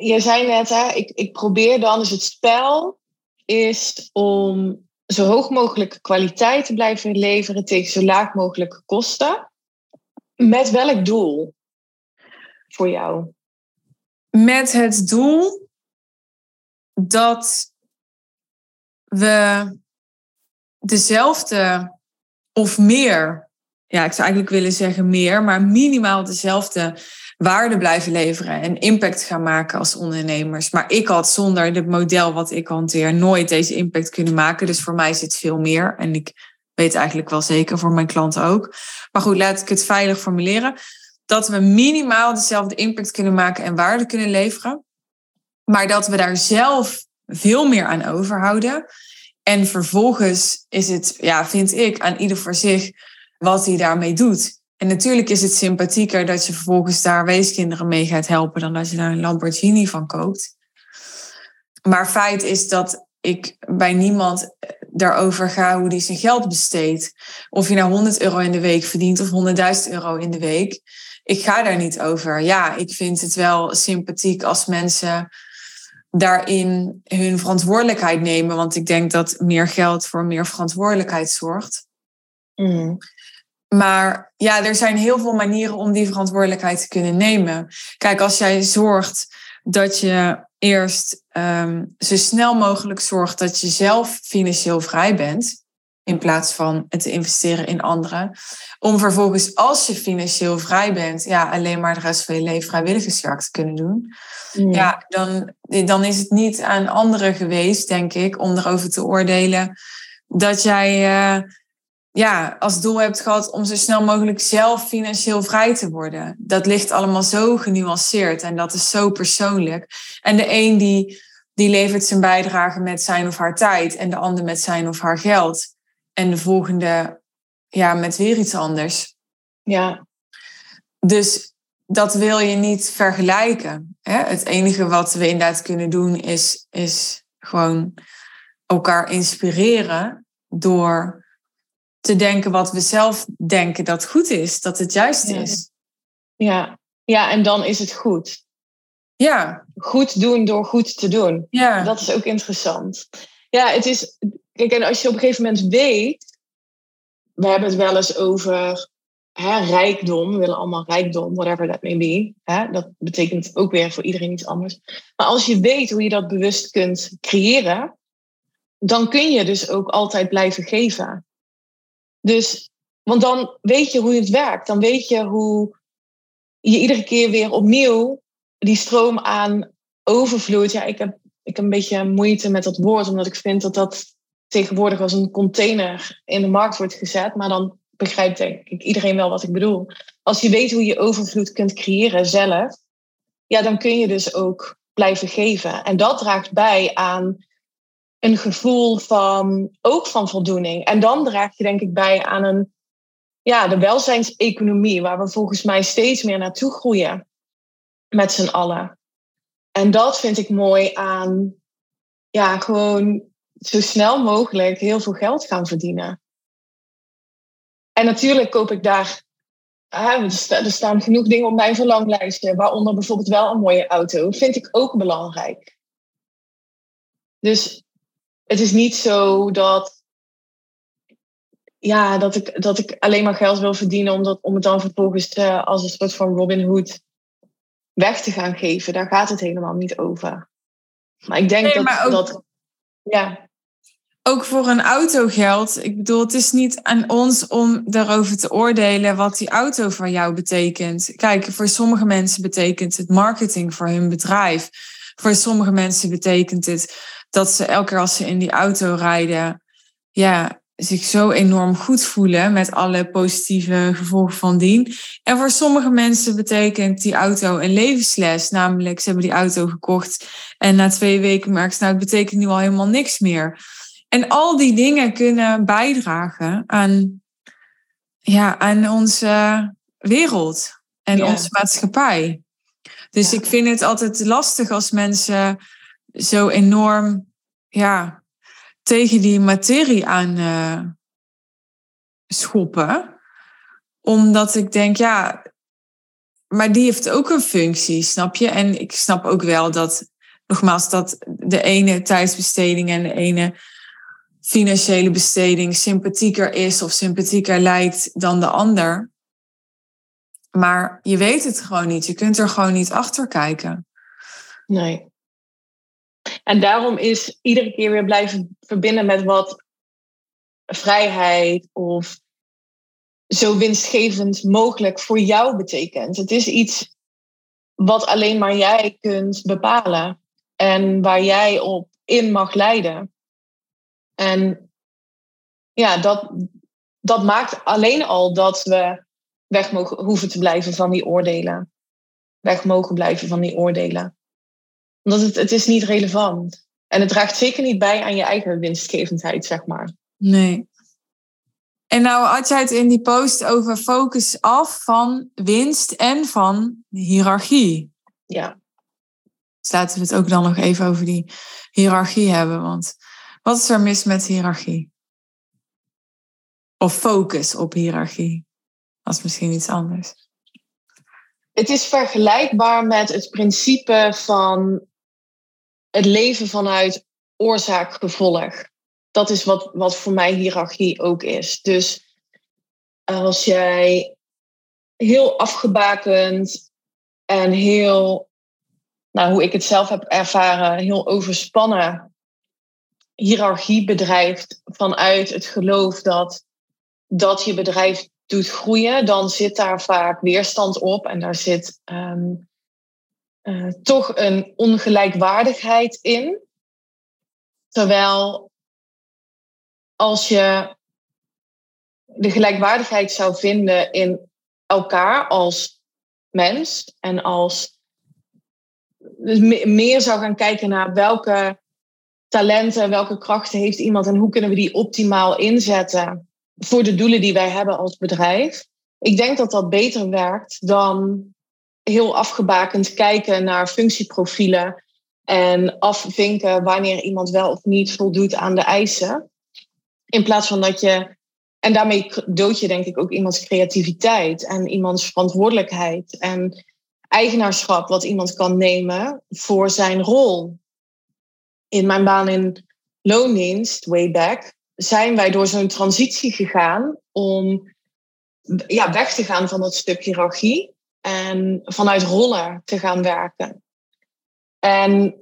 je zei net, hè, ik, ik probeer dan, dus het spel is om zo hoog mogelijk kwaliteit te blijven leveren tegen zo laag mogelijke kosten. Met welk doel voor jou? Met het doel dat we dezelfde of meer, ja, ik zou eigenlijk willen zeggen meer, maar minimaal dezelfde waarde blijven leveren en impact gaan maken als ondernemers. Maar ik had zonder het model wat ik hanteer nooit deze impact kunnen maken. Dus voor mij het veel meer. En ik weet eigenlijk wel zeker voor mijn klanten ook. Maar goed, laat ik het veilig formuleren. Dat we minimaal dezelfde impact kunnen maken en waarde kunnen leveren. Maar dat we daar zelf veel meer aan overhouden. En vervolgens is het, ja, vind ik, aan ieder voor zich wat hij daarmee doet. En natuurlijk is het sympathieker dat je vervolgens daar weeskinderen mee gaat helpen dan dat je daar een Lamborghini van koopt. Maar feit is dat ik bij niemand daarover ga hoe die zijn geld besteedt. Of je nou 100 euro in de week verdient of 100.000 euro in de week. Ik ga daar niet over. Ja, ik vind het wel sympathiek als mensen daarin hun verantwoordelijkheid nemen. Want ik denk dat meer geld voor meer verantwoordelijkheid zorgt. Mm. Maar ja, er zijn heel veel manieren om die verantwoordelijkheid te kunnen nemen. Kijk, als jij zorgt dat je eerst um, zo snel mogelijk zorgt dat je zelf financieel vrij bent, in plaats van het te investeren in anderen, om vervolgens als je financieel vrij bent, ja, alleen maar de rest van je leven vrijwilligerswerk te kunnen doen. Ja, dan, dan is het niet aan anderen geweest, denk ik, om erover te oordelen dat jij uh, ja, als doel hebt gehad om zo snel mogelijk zelf financieel vrij te worden. Dat ligt allemaal zo genuanceerd en dat is zo persoonlijk. En de een die, die levert zijn bijdrage met zijn of haar tijd en de ander met zijn of haar geld. En de volgende ja, met weer iets anders. Ja. Dus dat wil je niet vergelijken. Hè? Het enige wat we inderdaad kunnen doen is, is gewoon elkaar inspireren door te denken wat we zelf denken dat goed is, dat het juist Ja. is. Ja. ja, en dan is het goed. Ja, Goed doen door goed te doen. ja. Dat is ook interessant. Ja, het is. Kijk, en als je op een gegeven moment weet. We hebben het wel eens over hè, rijkdom. We willen allemaal rijkdom, whatever that may be. Hè? Dat betekent ook weer voor iedereen iets anders. Maar als je weet hoe je dat bewust kunt creëren. dan kun je dus ook altijd blijven geven. Dus, want dan weet je hoe het werkt. Dan weet je hoe je iedere keer weer opnieuw die stroom aan overvloeit. Ja, ik heb, ik heb een beetje moeite met dat woord, omdat ik vind dat dat tegenwoordig als een container in de markt wordt gezet. Maar dan begrijpt denk ik iedereen wel wat ik bedoel. Als je weet hoe je overvloed kunt creëren zelf, ja, dan kun je dus ook blijven geven. En dat draagt bij aan een gevoel van ook van voldoening. En dan draag je denk ik bij aan een ja, de welzijnseconomie, waar we volgens mij steeds meer naartoe groeien met z'n allen. En dat vind ik mooi aan ja, gewoon zo snel mogelijk heel veel geld gaan verdienen. En natuurlijk koop ik daar. er staan genoeg dingen op mijn verlanglijstje, waaronder bijvoorbeeld wel een mooie auto. Vind ik ook belangrijk. Dus het is niet zo dat, ja, dat, ik, dat ik alleen maar geld wil verdienen omdat, om het dan vervolgens uh, als een soort van Robin Hood weg te gaan geven. Daar gaat het helemaal niet over. Maar ik denk dat, dat. Ja. Ook voor een auto geldt. Ik bedoel, het is niet aan ons om daarover te oordelen wat die auto voor jou betekent. Kijk, voor sommige mensen betekent het marketing voor hun bedrijf. Voor sommige mensen betekent het dat ze elke keer als ze in die auto rijden, ja, zich zo enorm goed voelen met alle positieve gevolgen van dien. En voor sommige mensen betekent die auto een levensles, namelijk ze hebben die auto gekocht en na twee weken merken ze, nou, het betekent nu al helemaal niks meer. En al die dingen kunnen bijdragen aan, ja, aan onze wereld en onze maatschappij. Dus ik vind het altijd lastig als mensen zo enorm ja, tegen die materie aan uh, schoppen. Omdat ik denk, ja, maar die heeft ook een functie, snap je? En ik snap ook wel dat, nogmaals, dat de ene tijdsbesteding en de ene financiële besteding sympathieker is of sympathieker lijkt dan de ander. Maar je weet het gewoon niet. Je kunt er gewoon niet achter kijken. Nee. En daarom is iedere keer weer blijven verbinden met wat vrijheid of zo winstgevend mogelijk voor jou betekent. Het is iets wat alleen maar jij kunt bepalen en waar jij op in mag leiden. En ja, dat, dat maakt alleen al dat we weg mogen, hoeven te blijven van die oordelen. Weg mogen blijven van die oordelen omdat het, het is niet relevant. En het draagt zeker niet bij aan je eigen winstgevendheid, zeg maar. Nee. En nou had jij het in die post over focus af van winst en van hiërarchie. Ja. Dus laten we het ook dan nog even over die hiërarchie hebben. Want wat is er mis met hiërarchie? Of focus op hiërarchie? Dat is misschien iets anders. Het is vergelijkbaar met het principe van het leven vanuit oorzaak-gevolg. Dat is wat, wat voor mij hiërarchie ook is. Dus als jij heel afgebakend en heel, nou, hoe ik het zelf heb ervaren, heel overspannen hiërarchie bedrijft vanuit het geloof dat dat je bedrijf doet groeien, dan zit daar vaak weerstand op en daar zit ehm, uh, toch een ongelijkwaardigheid in. Terwijl als je de gelijkwaardigheid zou vinden in elkaar als mens en als meer zou gaan kijken naar welke talenten, welke krachten heeft iemand en hoe kunnen we die optimaal inzetten voor de doelen die wij hebben als bedrijf. Ik denk dat dat beter werkt dan heel afgebakend kijken naar functieprofielen en afvinken wanneer iemand wel of niet voldoet aan de eisen. In plaats van dat je, en daarmee dood je denk ik ook iemands creativiteit en iemands verantwoordelijkheid en eigenaarschap wat iemand kan nemen voor zijn rol. In mijn baan in loondienst, way back, zijn wij door zo'n transitie gegaan om ja, weg te gaan van dat stuk hiërarchie en vanuit rollen te gaan werken. En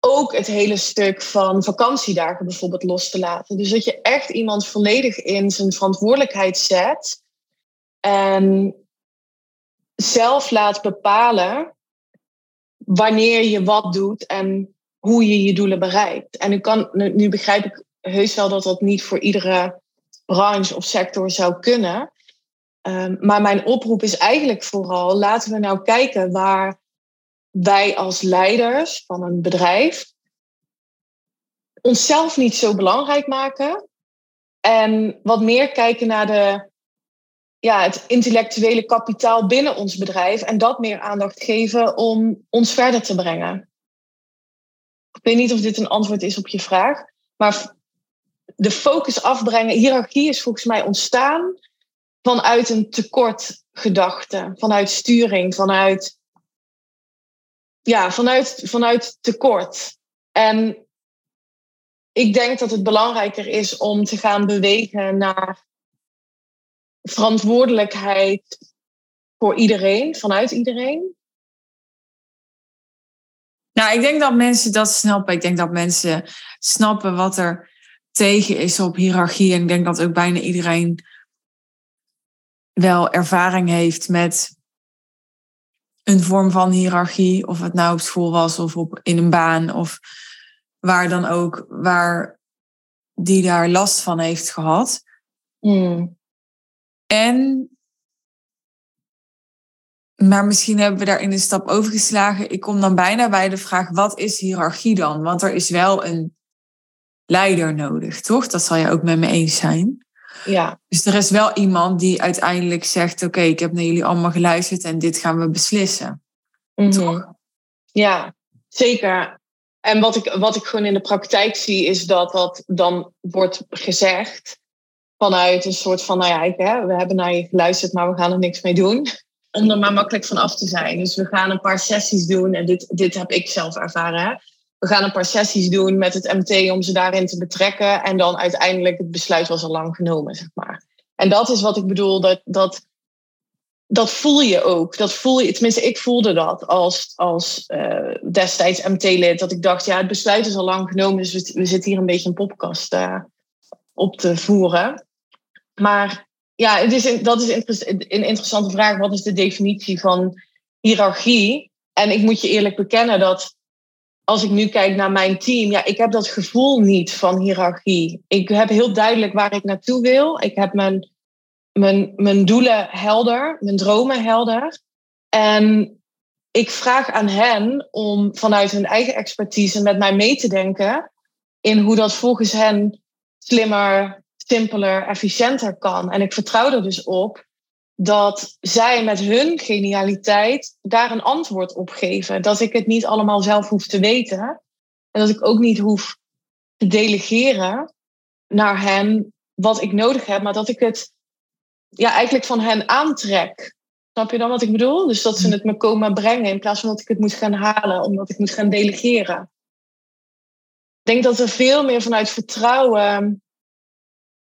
ook het hele stuk van vakantiedagen bijvoorbeeld los te laten. Dus dat je echt iemand volledig in zijn verantwoordelijkheid zet en zelf laat bepalen wanneer je wat doet en hoe je je doelen bereikt. En nu, kan, nu begrijp ik heus wel dat dat niet voor iedere branche of sector zou kunnen. Ehm, maar mijn oproep is eigenlijk vooral, laten we nou kijken waar wij als leiders van een bedrijf onszelf niet zo belangrijk maken. En wat meer kijken naar de, ja, het intellectuele kapitaal binnen ons bedrijf. En dat meer aandacht geven om ons verder te brengen. Ik weet niet of dit een antwoord is op je vraag. Maar de focus afbrengen. Hiërarchie is volgens mij ontstaan vanuit een tekortgedachte. Vanuit sturing, vanuit. Ja, vanuit, vanuit tekort. En ik denk dat het belangrijker is om te gaan bewegen naar verantwoordelijkheid voor iedereen, vanuit iedereen. Nou, ik denk dat mensen dat snappen. Ik denk dat mensen snappen wat er tegen is op hiërarchie. En ik denk dat ook bijna iedereen wel ervaring heeft met een vorm van hiërarchie. Of het nou op school was of op, in een baan of waar dan ook, waar die daar last van heeft gehad. Hmm. En, maar misschien hebben we daarin een stap overgeslagen. Ik kom dan bijna bij de vraag, wat is hiërarchie dan? Want er is wel een leider nodig, toch? Dat zal je ook met me eens zijn. Ja. Dus er is wel iemand die uiteindelijk zegt, oké, ik heb naar jullie allemaal geluisterd en dit gaan we beslissen. Mhm. Toch? Ja, zeker. En wat ik, wat ik gewoon in de praktijk zie, is dat dat dan wordt gezegd vanuit een soort van, nou ja, ik, hè, we hebben naar je geluisterd, maar we gaan er niks mee doen. Om er maar makkelijk van af te zijn. Dus we gaan een paar sessies doen, en dit, dit heb ik zelf ervaren. We gaan een paar sessies doen met het MT om ze daarin te betrekken. En dan uiteindelijk het besluit was al lang genomen, zeg maar. En dat is wat ik bedoel, dat, dat dat voel je ook. Dat voel je, tenminste, ik voelde dat als, als uh, destijds MT-lid. Dat ik dacht, ja, het besluit is al lang genomen, dus we, we zitten hier een beetje een popkast uh, op te voeren. Maar ja, het is, dat is een interessante vraag. Wat is de definitie van hiërarchie? En ik moet je eerlijk bekennen dat als ik nu kijk naar mijn team, ja, ik heb dat gevoel niet van hiërarchie. Ik heb heel duidelijk waar ik naartoe wil. Ik heb mijn mijn, mijn doelen helder, mijn dromen helder. En ik vraag aan hen om vanuit hun eigen expertise met mij mee te denken in hoe dat volgens hen slimmer, simpeler, efficiënter kan. En ik vertrouw er dus op dat zij met hun genialiteit daar een antwoord op geven. Dat ik het niet allemaal zelf hoef te weten. En dat ik ook niet hoef te delegeren naar hen wat ik nodig heb, maar dat ik het ja, eigenlijk van hen aantrek. Snap je dan wat ik bedoel? Dus dat ze het me komen brengen in plaats van dat ik het moet gaan halen, omdat ik moet gaan delegeren. Ik denk dat er veel meer vanuit vertrouwen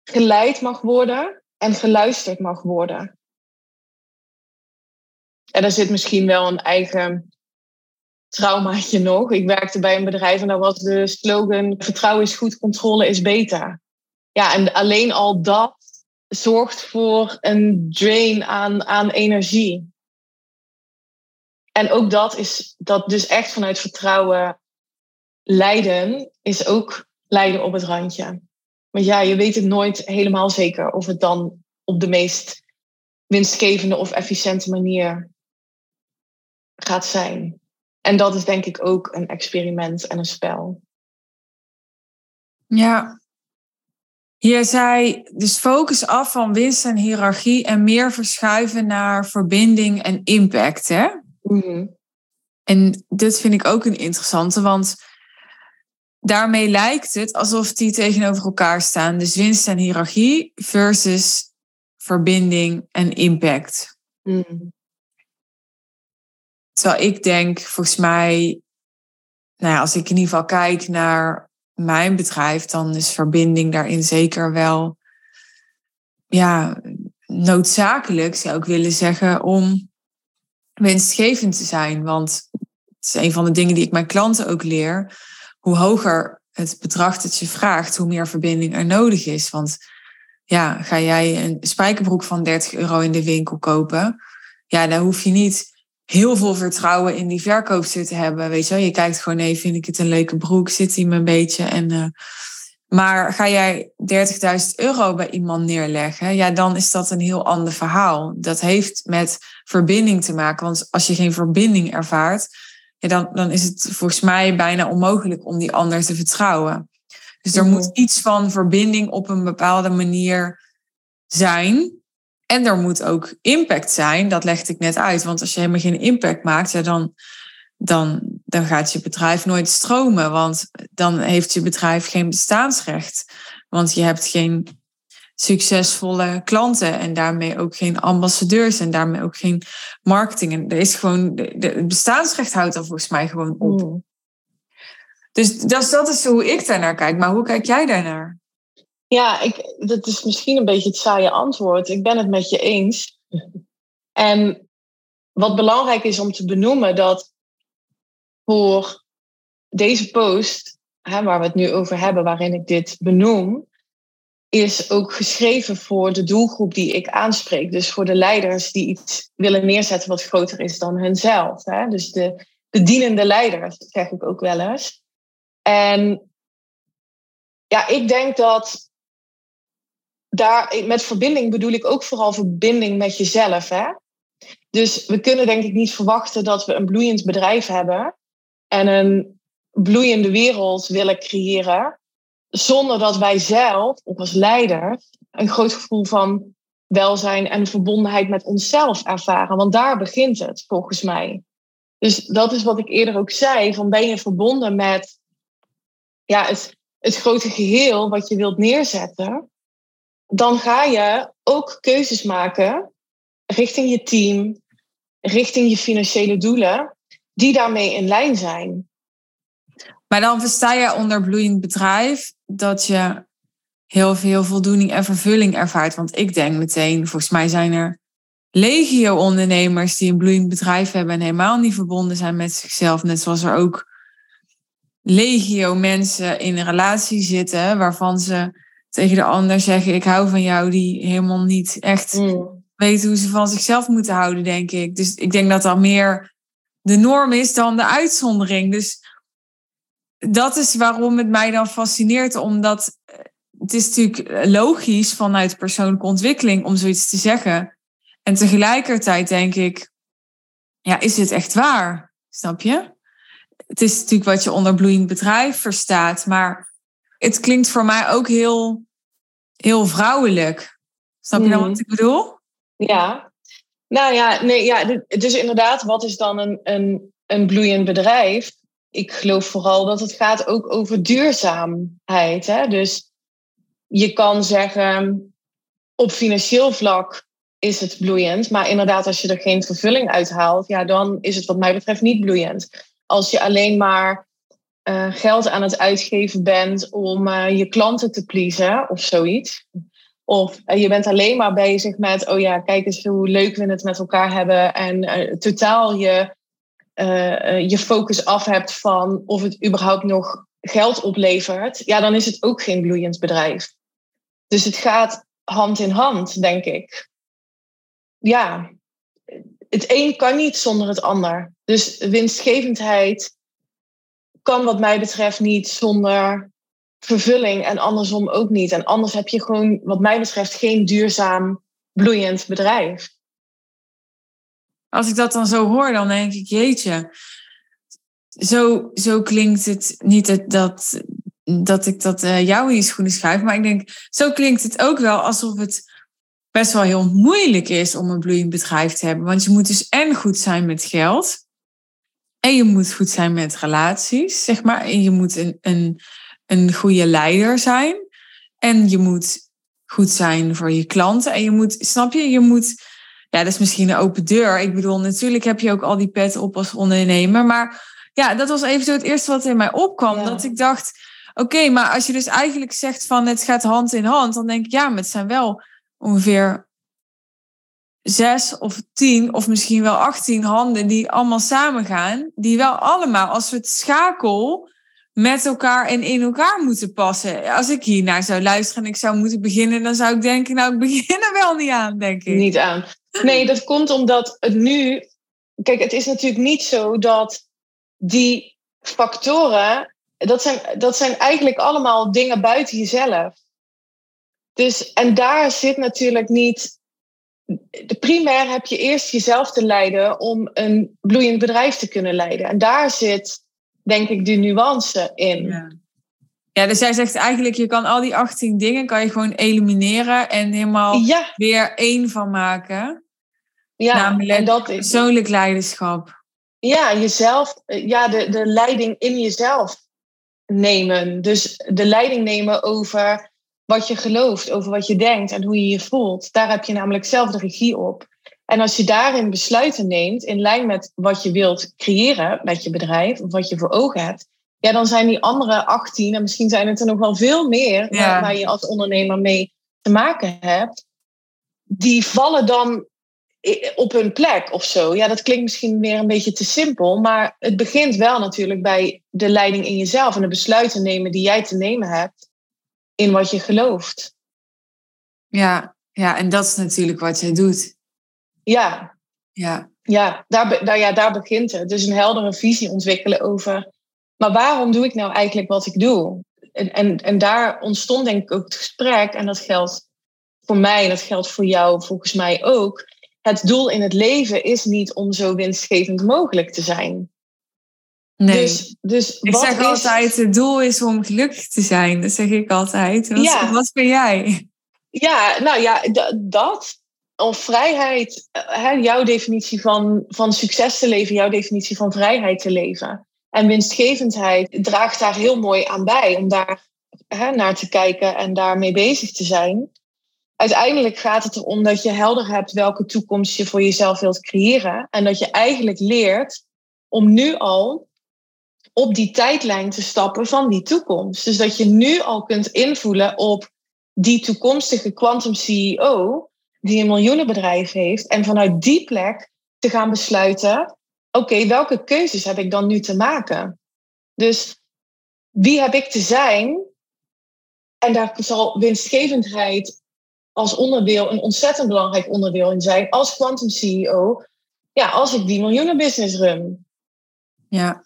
geleid mag worden en geluisterd mag worden. En daar zit misschien wel een eigen traumaatje nog. Ik werkte bij een bedrijf en daar was de slogan: vertrouwen is goed, controle is beter. Ja, en alleen al dat zorgt voor een drain aan, aan energie. En ook dat is dat dus echt vanuit vertrouwen leiden, is ook leiden op het randje. Maar ja, je weet het nooit helemaal zeker of het dan op de meest winstgevende of efficiënte manier gaat zijn. En dat is denk ik ook een experiment en een spel. Ja, je zei dus focus af van winst en hiërarchie en meer verschuiven naar verbinding en impact. Hè? Mhm. En dit vind ik ook een interessante, want daarmee lijkt het alsof die tegenover elkaar staan. Dus winst en hiërarchie versus verbinding en impact. Mhm. Terwijl ik denk, volgens mij, nou ja, als ik in ieder geval kijk naar mijn bedrijf, dan is verbinding daarin zeker wel ja, noodzakelijk, zou ik willen zeggen, om winstgevend te zijn. Want het is een van de dingen die ik mijn klanten ook leer. Hoe hoger het bedrag dat je vraagt, hoe meer verbinding er nodig is. Want ja, ga jij een spijkerbroek van 30 euro in de winkel kopen? Ja, dan hoef je niet heel veel vertrouwen in die verkoopster te hebben. Weet je wel, je kijkt gewoon even, vind ik het een leuke broek, zit hij me een beetje en uh, Maar ga jij 30.000 euro bij iemand neerleggen, ja, dan is dat een heel ander verhaal. Dat heeft met verbinding te maken. Want als je geen verbinding ervaart, ja, dan, dan is het volgens mij bijna onmogelijk om die ander te vertrouwen. Dus er moet mhm. iets van verbinding op een bepaalde manier zijn. En er moet ook impact zijn, dat legde ik net uit. Want als je helemaal geen impact maakt, ja, dan, dan, dan gaat je bedrijf nooit stromen. Want dan heeft je bedrijf geen bestaansrecht. Want je hebt geen succesvolle klanten en daarmee ook geen ambassadeurs en daarmee ook geen marketing. En er is gewoon, de, het bestaansrecht houdt dan volgens mij gewoon op. Mm. Dus dat, dat is hoe ik daarnaar kijk. Maar hoe kijk jij daarnaar? Ja, ik, dat is misschien een beetje het saaie antwoord. Ik ben het met je eens. En wat belangrijk is om te benoemen, dat voor deze post, hè, waar we het nu over hebben, waarin ik dit benoem, is ook geschreven voor de doelgroep die ik aanspreek. Dus voor de leiders die iets willen neerzetten wat groter is dan hunzelf. Hè? Dus de, de dienende leiders, zeg ik ook wel eens. En ja, ik denk dat daar, met verbinding bedoel ik ook vooral verbinding met jezelf. Hè? Dus we kunnen denk ik niet verwachten dat we een bloeiend bedrijf hebben en een bloeiende wereld willen creëren, zonder dat wij zelf, of als leiders, een groot gevoel van welzijn en verbondenheid met onszelf ervaren. Want daar begint het, volgens mij. Dus dat is wat ik eerder ook zei: van ben je verbonden met ja, het, het grote geheel wat je wilt neerzetten, dan ga je ook keuzes maken richting je team, richting je financiële doelen, die daarmee in lijn zijn. Maar dan versta je onder bloeiend bedrijf dat je heel veel voldoening en vervulling ervaart. Want ik denk meteen, volgens mij zijn er legio ondernemers die een bloeiend bedrijf hebben en helemaal niet verbonden zijn met zichzelf. Net zoals er ook legio mensen in een relatie zitten waarvan ze tegen de ander zeggen: Ik hou van jou, die helemaal niet echt mm. weten hoe ze van zichzelf moeten houden, denk ik. Dus ik denk dat dat meer de norm is dan de uitzondering. Dus dat is waarom het mij dan fascineert, omdat het is natuurlijk logisch vanuit persoonlijke ontwikkeling om zoiets te zeggen. En tegelijkertijd denk ik, ja, is dit echt waar? Snap je? Het is natuurlijk wat je onder bloeiend bedrijf verstaat, maar het klinkt voor mij ook heel, heel vrouwelijk. Snap je dan wat mm. ik bedoel? Ja. Nou ja, nee, ja, dus inderdaad, wat is dan een, een, een bloeiend bedrijf? Ik geloof vooral dat het gaat ook over duurzaamheid. Hè? Dus je kan zeggen, op financieel vlak is het bloeiend. Maar inderdaad, als je er geen vervulling uit haalt, ja, dan is het wat mij betreft niet bloeiend. Als je alleen maar uh, geld aan het uitgeven bent om uh, je klanten te pleasen of zoiets. Of uh, je bent alleen maar bezig met, oh ja, kijk eens hoe leuk we het met elkaar hebben. En totaal je, je focus af hebt van of het überhaupt nog geld oplevert. Ja, dan is het ook geen bloeiend bedrijf. Dus het gaat hand in hand, denk ik. Ja, het een kan niet zonder het ander. Dus winstgevendheid kan wat mij betreft niet zonder vervulling en andersom ook niet. En anders heb je gewoon, wat mij betreft, geen duurzaam, bloeiend bedrijf. Als ik dat dan zo hoor, dan denk ik, jeetje, zo, zo klinkt het niet dat, dat, ik dat uh, jou in je schoenen schuif, maar ik denk, zo klinkt het ook wel alsof het best wel heel moeilijk is om een bloeiend bedrijf te hebben. Want je moet dus en goed zijn met geld. En je moet goed zijn met relaties, zeg maar. En je moet een, een, een goede leider zijn. En je moet goed zijn voor je klanten. En je moet, snap je, je moet. Ja, dat is misschien een open deur. Ik bedoel, natuurlijk heb je ook al die pet op als ondernemer. Maar ja, dat was even zo het eerste wat in mij opkwam. Dat ik dacht, oké, maar als je dus eigenlijk zegt van het gaat hand in hand, dan denk ik, ja, maar het zijn wel ongeveer zes of tien of misschien wel achttien handen die allemaal samengaan, die wel allemaal, als we het schakel, met elkaar en in elkaar moeten passen. Als ik hier naar zou luisteren en ik zou moeten beginnen, dan zou ik denken, nou, ik begin er wel niet aan, denk ik. Niet aan. Nee, dat komt omdat het nu. Kijk, het is natuurlijk niet zo dat die factoren dat zijn, dat zijn eigenlijk allemaal dingen buiten jezelf. Dus, en daar zit natuurlijk niet. De primair heb je eerst jezelf te leiden om een bloeiend bedrijf te kunnen leiden. En daar zit, denk ik, de nuance in. Ja. Ja, dus jij zegt eigenlijk, je kan al die 18 dingen kan je gewoon elimineren en helemaal Ja, weer één van maken. ja Namelijk en dat is. persoonlijk leiderschap. Ja, jezelf, ja, de, de leiding in jezelf nemen. Dus de leiding nemen over wat je gelooft, over wat je denkt en hoe je je voelt. Daar heb je namelijk zelf de regie op. En als je daarin besluiten neemt, in lijn met wat je wilt creëren met je bedrijf, of wat je voor ogen hebt, ja, dan zijn die andere 18, en misschien zijn het er nog wel veel meer, Ja. waar, waar je als ondernemer mee te maken hebt, die vallen dan op hun plek of zo. Ja, dat klinkt misschien weer een beetje te simpel, maar het begint wel natuurlijk bij de leiding in jezelf en de besluiten nemen die jij te nemen hebt in wat je gelooft. Ja, ja, en dat is natuurlijk wat jij doet. Ja, Ja, ja, daar, daar, ja, daar begint het. Dus een heldere visie ontwikkelen over, maar waarom doe ik nou eigenlijk wat ik doe? En, en, en daar ontstond denk ik ook het gesprek, en dat geldt voor mij en dat geldt voor jou volgens mij ook. Het doel in het leven is niet om zo winstgevend mogelijk te zijn. Nee. Dus, dus ik wat zeg is- altijd, het doel is om gelukkig te zijn. Dat zeg ik altijd. Wat, Ja. wat ben jij? Ja, nou ja, dat. Of vrijheid, eh, hè, jouw definitie van, van succes te leven, jouw definitie van vrijheid te leven. En winstgevendheid draagt daar heel mooi aan bij om daar hè, naar te kijken en daarmee bezig te zijn. Uiteindelijk gaat het erom dat je helder hebt welke toekomst je voor jezelf wilt creëren. En dat je eigenlijk leert om nu al op die tijdlijn te stappen van die toekomst. Dus dat je nu al kunt invoelen op die toekomstige quantum CEO die een miljoenenbedrijf heeft en vanuit die plek te gaan besluiten, oké, welke keuzes heb ik dan nu te maken? Dus wie heb ik te zijn? En daar zal winstgevendheid als onderdeel een ontzettend belangrijk onderdeel in zijn als quantum CEO. Ja, als ik die miljoenenbusiness run. Ja,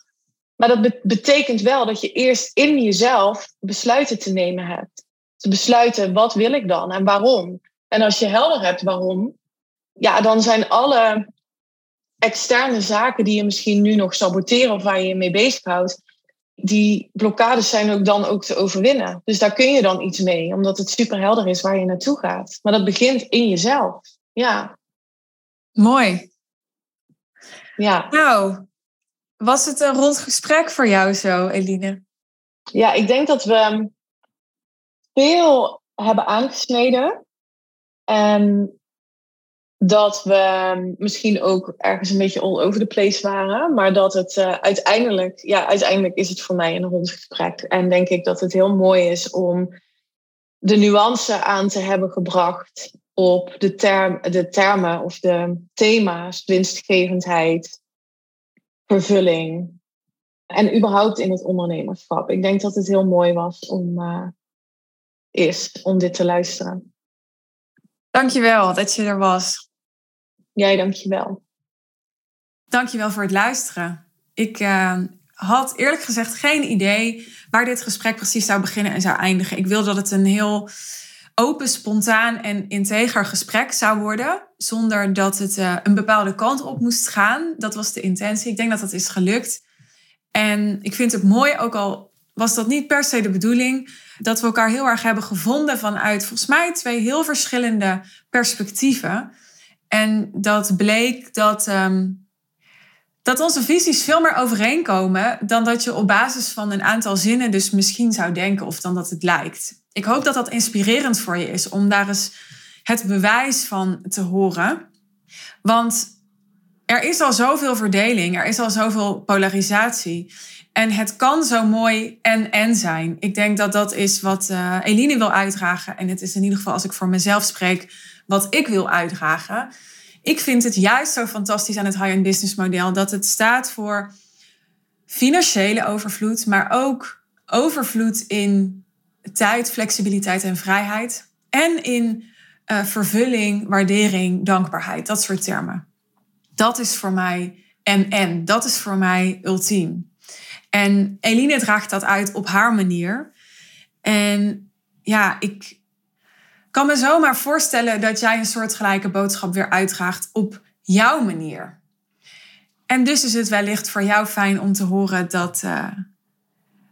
Maar dat be- betekent wel dat je eerst in jezelf besluiten te nemen hebt. Te besluiten, wat wil ik dan en waarom? En als je helder hebt waarom, ja, dan zijn alle externe zaken die je misschien nu nog saboteren of waar je je mee bezighoudt, die blokkades zijn ook dan ook te overwinnen. Dus daar kun je dan iets mee, omdat het super helder is waar je naartoe gaat. Maar dat begint in jezelf. Ja, mooi. ja. Nou, was het een rond gesprek voor jou zo, Eline? Ja, ik denk dat we veel hebben aangesneden. En dat we misschien ook ergens een beetje all over the place waren. Maar dat het eh, uiteindelijk, ja, uiteindelijk is het voor mij een rond gesprek. En denk ik dat het heel mooi is om de nuance aan te hebben gebracht op de, term, de termen of de thema's, winstgevendheid, vervulling, en überhaupt in het ondernemerschap. Ik denk dat het heel mooi was om, eh, is om dit te luisteren. Dankjewel dat je er was. Jij, dankjewel. Dankjewel voor het luisteren. Ik eh, had eerlijk gezegd geen idee waar dit gesprek precies zou beginnen en zou eindigen. Ik wilde dat het een heel open, spontaan en integer gesprek zou worden. Zonder dat het eh, een bepaalde kant op moest gaan. Dat was de intentie. Ik denk dat dat is gelukt. En ik vind het mooi, ook al was dat niet per se de bedoeling, dat we elkaar heel erg hebben gevonden vanuit volgens mij twee heel verschillende perspectieven. En dat bleek dat, ehm, dat onze visies veel meer overeenkomen dan dat je op basis van een aantal zinnen dus misschien zou denken of dan dat het lijkt. Ik hoop dat dat inspirerend voor je is om daar eens het bewijs van te horen. Want er is al zoveel verdeling, er is al zoveel polarisatie. En het kan zo mooi en-en zijn. Ik denk dat dat is wat uh, Eline wil uitdragen. En het is in ieder geval, als ik voor mezelf spreek, wat ik wil uitdragen. Ik vind het juist zo fantastisch aan het high-end business model dat het staat voor financiële overvloed, maar ook overvloed in tijd, flexibiliteit en vrijheid. En in uh, vervulling, waardering, dankbaarheid. Dat soort termen. Dat is voor mij en-en. Dat is voor mij ultiem. En Eline draagt dat uit op haar manier. En ja, ik kan me zomaar voorstellen dat jij een soortgelijke boodschap weer uitdraagt op jouw manier. En dus is het wellicht voor jou fijn om te horen dat, uh,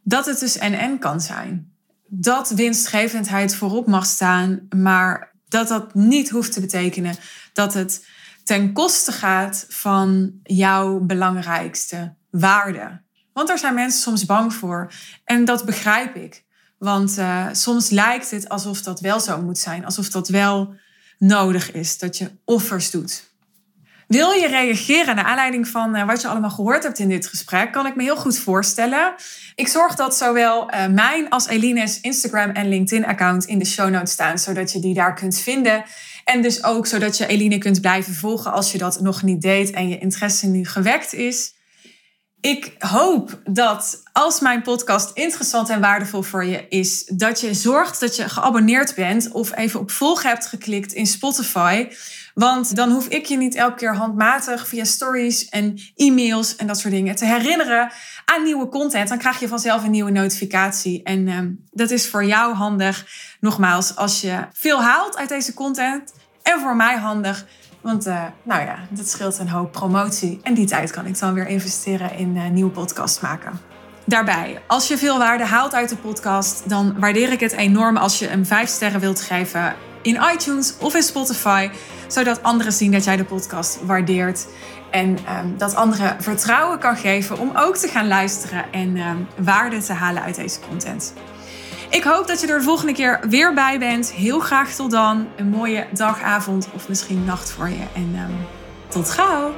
dat het dus en-en kan zijn. Dat winstgevendheid voorop mag staan, maar dat dat niet hoeft te betekenen dat het ten koste gaat van jouw belangrijkste waarde. Want daar zijn mensen soms bang voor. En dat begrijp ik. Want uh, soms lijkt het alsof dat wel zo moet zijn. Alsof dat wel nodig is. Dat je offers doet. Wil je reageren naar aanleiding van uh, wat je allemaal gehoord hebt in dit gesprek? Kan ik me heel goed voorstellen. Ik zorg dat zowel uh, mijn als Eline's Instagram en LinkedIn account in de show notes staan. Zodat je die daar kunt vinden. En dus ook zodat je Eline kunt blijven volgen als je dat nog niet deed en je interesse nu gewekt is. Ik hoop dat als mijn podcast interessant en waardevol voor je is, dat je zorgt dat je geabonneerd bent of even op volgen hebt geklikt in Spotify. Want dan hoef ik je niet elke keer handmatig via stories en e-mails en dat soort dingen te herinneren aan nieuwe content. Dan krijg je vanzelf een nieuwe notificatie. En uh, dat is voor jou handig, nogmaals, als je veel haalt uit deze content. En voor mij handig want uh, nou ja, dat scheelt een hoop promotie. En die tijd kan ik dan weer investeren in uh, nieuwe podcasts maken. Daarbij, als je veel waarde haalt uit de podcast, dan waardeer ik het enorm als je hem 5 sterren wilt geven in iTunes of in Spotify, zodat anderen zien dat jij de podcast waardeert. En um, dat anderen vertrouwen kan geven om ook te gaan luisteren en um, waarde te halen uit deze content. Ik hoop dat je er de volgende keer weer bij bent. Heel graag tot dan. Een mooie dag, avond of misschien nacht voor je. En um, tot gauw!